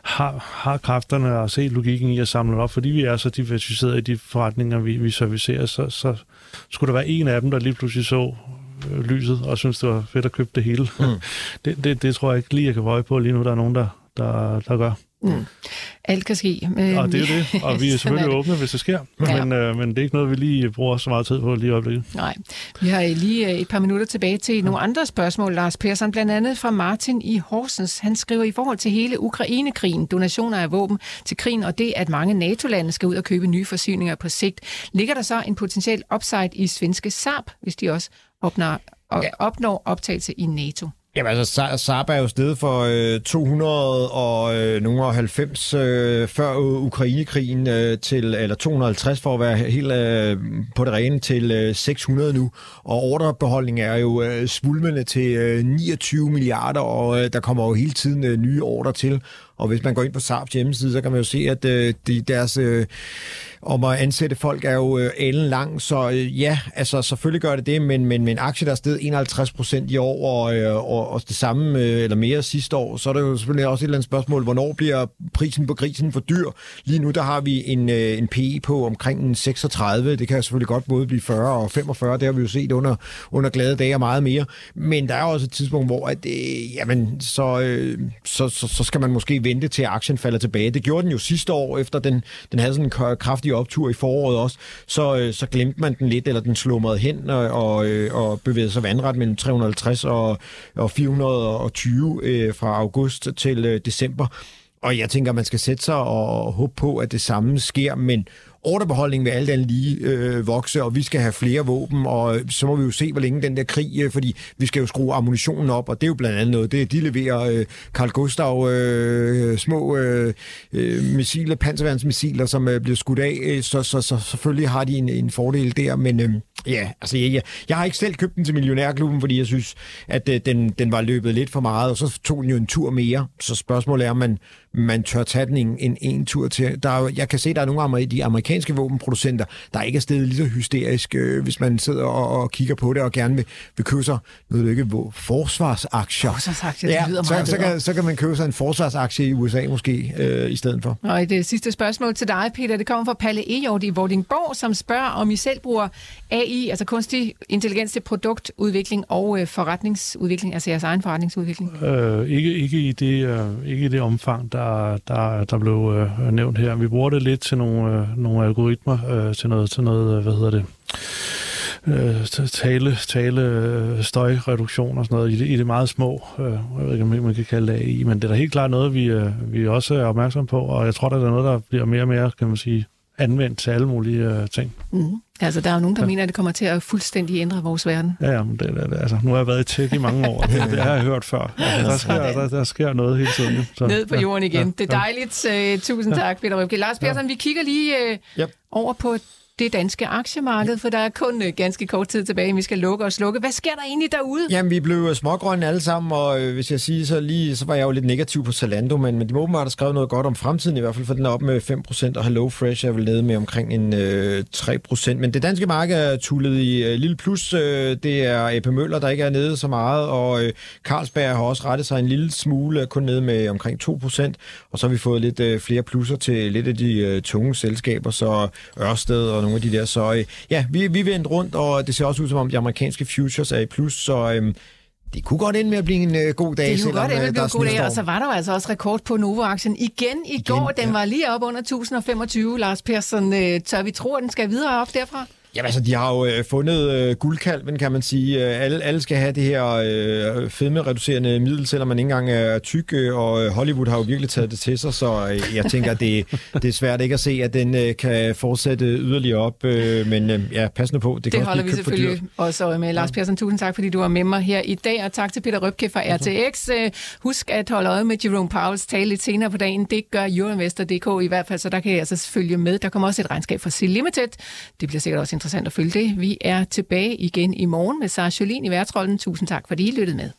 har, har kræfterne og set logikken i at samle op, fordi vi er så diversificeret i de forretninger, vi, vi servicerer, så, så skulle der være en af dem, der lige pludselig så øh, lyset og synes det var fedt at købe det hele. Mm. det, det, det tror jeg ikke lige, jeg kan vøje på lige nu. Der er nogen, der, der, der gør. Mm. Alt kan ske. Men... Og det er jo det, og vi er selvfølgelig er åbne, hvis det sker, ja. men, øh, men det er ikke noget, vi lige bruger så meget tid på lige i øjeblikket. Nej. Vi har lige øh, et par minutter tilbage til nogle andre spørgsmål, Lars Persson, blandt andet fra Martin i Horsens. Han skriver i forhold til hele Ukrainekrigen, donationer af våben til krigen, og det, at mange NATO-lande skal ud og købe nye forsyninger på sigt. Ligger der så en potentiel upside i svenske Saab, hvis de også opnår, opnår optagelse i NATO? Jamen altså, Saab er jo stedet for øh, 290 øh, øh, før Ukrainekrigen øh, til, eller 250 for at være helt øh, på det rene, til øh, 600 nu. Og ordrebeholdningen er jo øh, svulmende til øh, 29 milliarder, og øh, der kommer jo hele tiden øh, nye ordre til. Og hvis man går ind på Saabs hjemmeside, så kan man jo se, at øh, de, deres øh, om at ansætte folk er jo øh, alen lang. Så øh, ja, altså selvfølgelig gør det det, men, men men aktier, aktie, der er steget 51 procent i år, og, øh, og, og det samme øh, eller mere sidste år, så er det jo selvfølgelig også et eller andet spørgsmål, hvornår bliver prisen på grisen for dyr? Lige nu, der har vi en, en PE på omkring 36. Det kan selvfølgelig godt både blive 40 og 45. Det har vi jo set under, under glade dage og meget mere. Men der er også et tidspunkt, hvor at, øh, jamen, så, øh, så, så, så skal man måske vente til aktien falder tilbage. Det gjorde den jo sidste år, efter den, den havde sådan en kraftig optur i foråret også, så, øh, så glemte man den lidt, eller den slumrede hen og, og, øh, og bevægede sig vandret mellem 350 og, og 420 øh, fra august til øh, december. Og jeg tænker, man skal sætte sig og håbe på, at det samme sker, men ordrebeholdningen vil alt andet lige øh, vokse, og vi skal have flere våben, og så må vi jo se, hvor længe den der krig, øh, fordi vi skal jo skrue ammunitionen op, og det er jo blandt andet noget, det de leverer øh, Carl Gustav øh, små øh, øh, missiler, panserværnsmissiler, som øh, bliver skudt af, øh, så, så, så selvfølgelig har de en, en fordel der, men øh, ja, altså jeg, jeg, jeg har ikke selv købt den til Millionærklubben, fordi jeg synes, at øh, den, den var løbet lidt for meget, og så tog den jo en tur mere, så spørgsmålet er, om man, man tør tage den en, en, en tur til. Der er, jeg kan se, at der er nogle af de amerikanske våbenproducenter, der ikke er stedet lige så hysterisk, øh, hvis man sidder og, og kigger på det og gerne vil, vil købe sig noget ikke, forsvarsaktier. Forsvarsaktier, det ja, lyder meget så, så, kan, så kan man købe sig en forsvarsaktie i USA måske øh, i stedet for. Og det sidste spørgsmål til dig, Peter, det kommer fra Palle Ejord i Vordingborg, som spørger, om I selv bruger AI, altså kunstig intelligens til produktudvikling og øh, forretningsudvikling, altså jeres egen forretningsudvikling? Øh, ikke, ikke, i det, øh, ikke i det omfang, der der, der, der blev øh, nævnt her. Vi bruger det lidt til nogle, øh, nogle algoritmer, øh, til noget, til noget, øh, hvad hedder det, øh, tale, tale øh, støjreduktion og sådan noget i det, i det meget små. Øh, jeg ved ikke, om man kan kalde det AI, men det er da helt klart noget, vi, øh, vi også er opmærksom på, og jeg tror, der er noget, der bliver mere og mere, kan man sige, anvendt til alle mulige øh, ting. Mm. Altså, der er jo nogen, der ja. mener, at det kommer til at fuldstændig ændre vores verden. Ja, ja men det, det, altså, nu har jeg været i tech i mange år, det, det har jeg hørt før. Altså, der, sker, der, der sker noget hele tiden. Så, Ned på jorden igen. Ja, det er dejligt. Uh, tusind ja. tak, Peter Røbke. Lars Persson, ja. vi kigger lige uh, yep. over på det danske aktiemarked, for der er kun øh, ganske kort tid tilbage, vi skal lukke og slukke. Hvad sker der egentlig derude? Jamen, vi blev øh, smågrønne alle sammen, og øh, hvis jeg siger så lige, så var jeg jo lidt negativ på Zalando, men, men de må åbenbart have skrevet noget godt om fremtiden i hvert fald, for den er op med 5%, og Hello Fresh er vel nede med omkring en øh, 3%. Men det danske marked er tullet i øh, lille plus. Øh, det er AP Møller, der ikke er nede så meget, og øh, Carlsberg har også rettet sig en lille smule, kun nede med omkring 2%, og så har vi fået lidt øh, flere plusser til lidt af de øh, tunge selskaber, så Ørsted og nogle af de der. Så øh, ja, vi, vi vendte rundt, og det ser også ud som om, de amerikanske futures er i plus, så øh, det kunne godt ende med at blive en øh, god dag, Det kunne godt ende med at øh, blive der en god dag, og så var der jo altså også rekord på Novo-aktien igen i Igen, går. Den ja. var lige op under 1025. Lars Persson, øh, tør vi tro, at den skal videre op derfra? Jamen altså, de har jo øh, fundet øh, guldkalven, kan man sige. Øh, alle, alle skal have det her øh, fedme-reducerende middel, selvom man ikke engang er tyk, øh, og øh, Hollywood har jo virkelig taget det til sig, så øh, jeg tænker, det, det er svært ikke at se, at den øh, kan fortsætte yderligere op, øh, men øh, ja, pas nu på. Det, kan Det også holder blive vi selvfølgelig også øje med. Lars Persson, tusind tak, fordi du var med mig her i dag, og tak til Peter Røbke fra RTX. Øh, Husk at holde øje med Jerome Powells tale lidt senere på dagen. Det gør Euroinvestor.dk i hvert fald, så der kan jeg altså følge med. Der kommer også et regnskab fra Sea Limited. Det bliver sikkert også interessant at følge det. Vi er tilbage igen i morgen med Sara Jolien i værtsrollen. Tusind tak, fordi I lyttede med.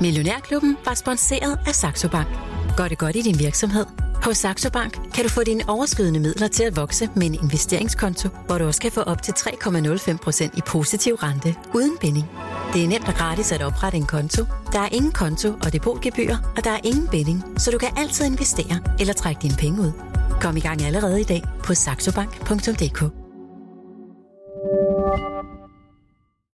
Millionærklubben var sponsoreret af Saxo Bank. Gør det godt i din virksomhed? Hos Saxo Bank kan du få dine overskydende midler til at vokse med en investeringskonto, hvor du også kan få op til 3,05% i positiv rente uden binding. Det er nemt og gratis at oprette en konto. Der er ingen konto og depotgebyr, og der er ingen binding, så du kan altid investere eller trække dine penge ud. Kom i gang allerede i dag på saxobank.dk.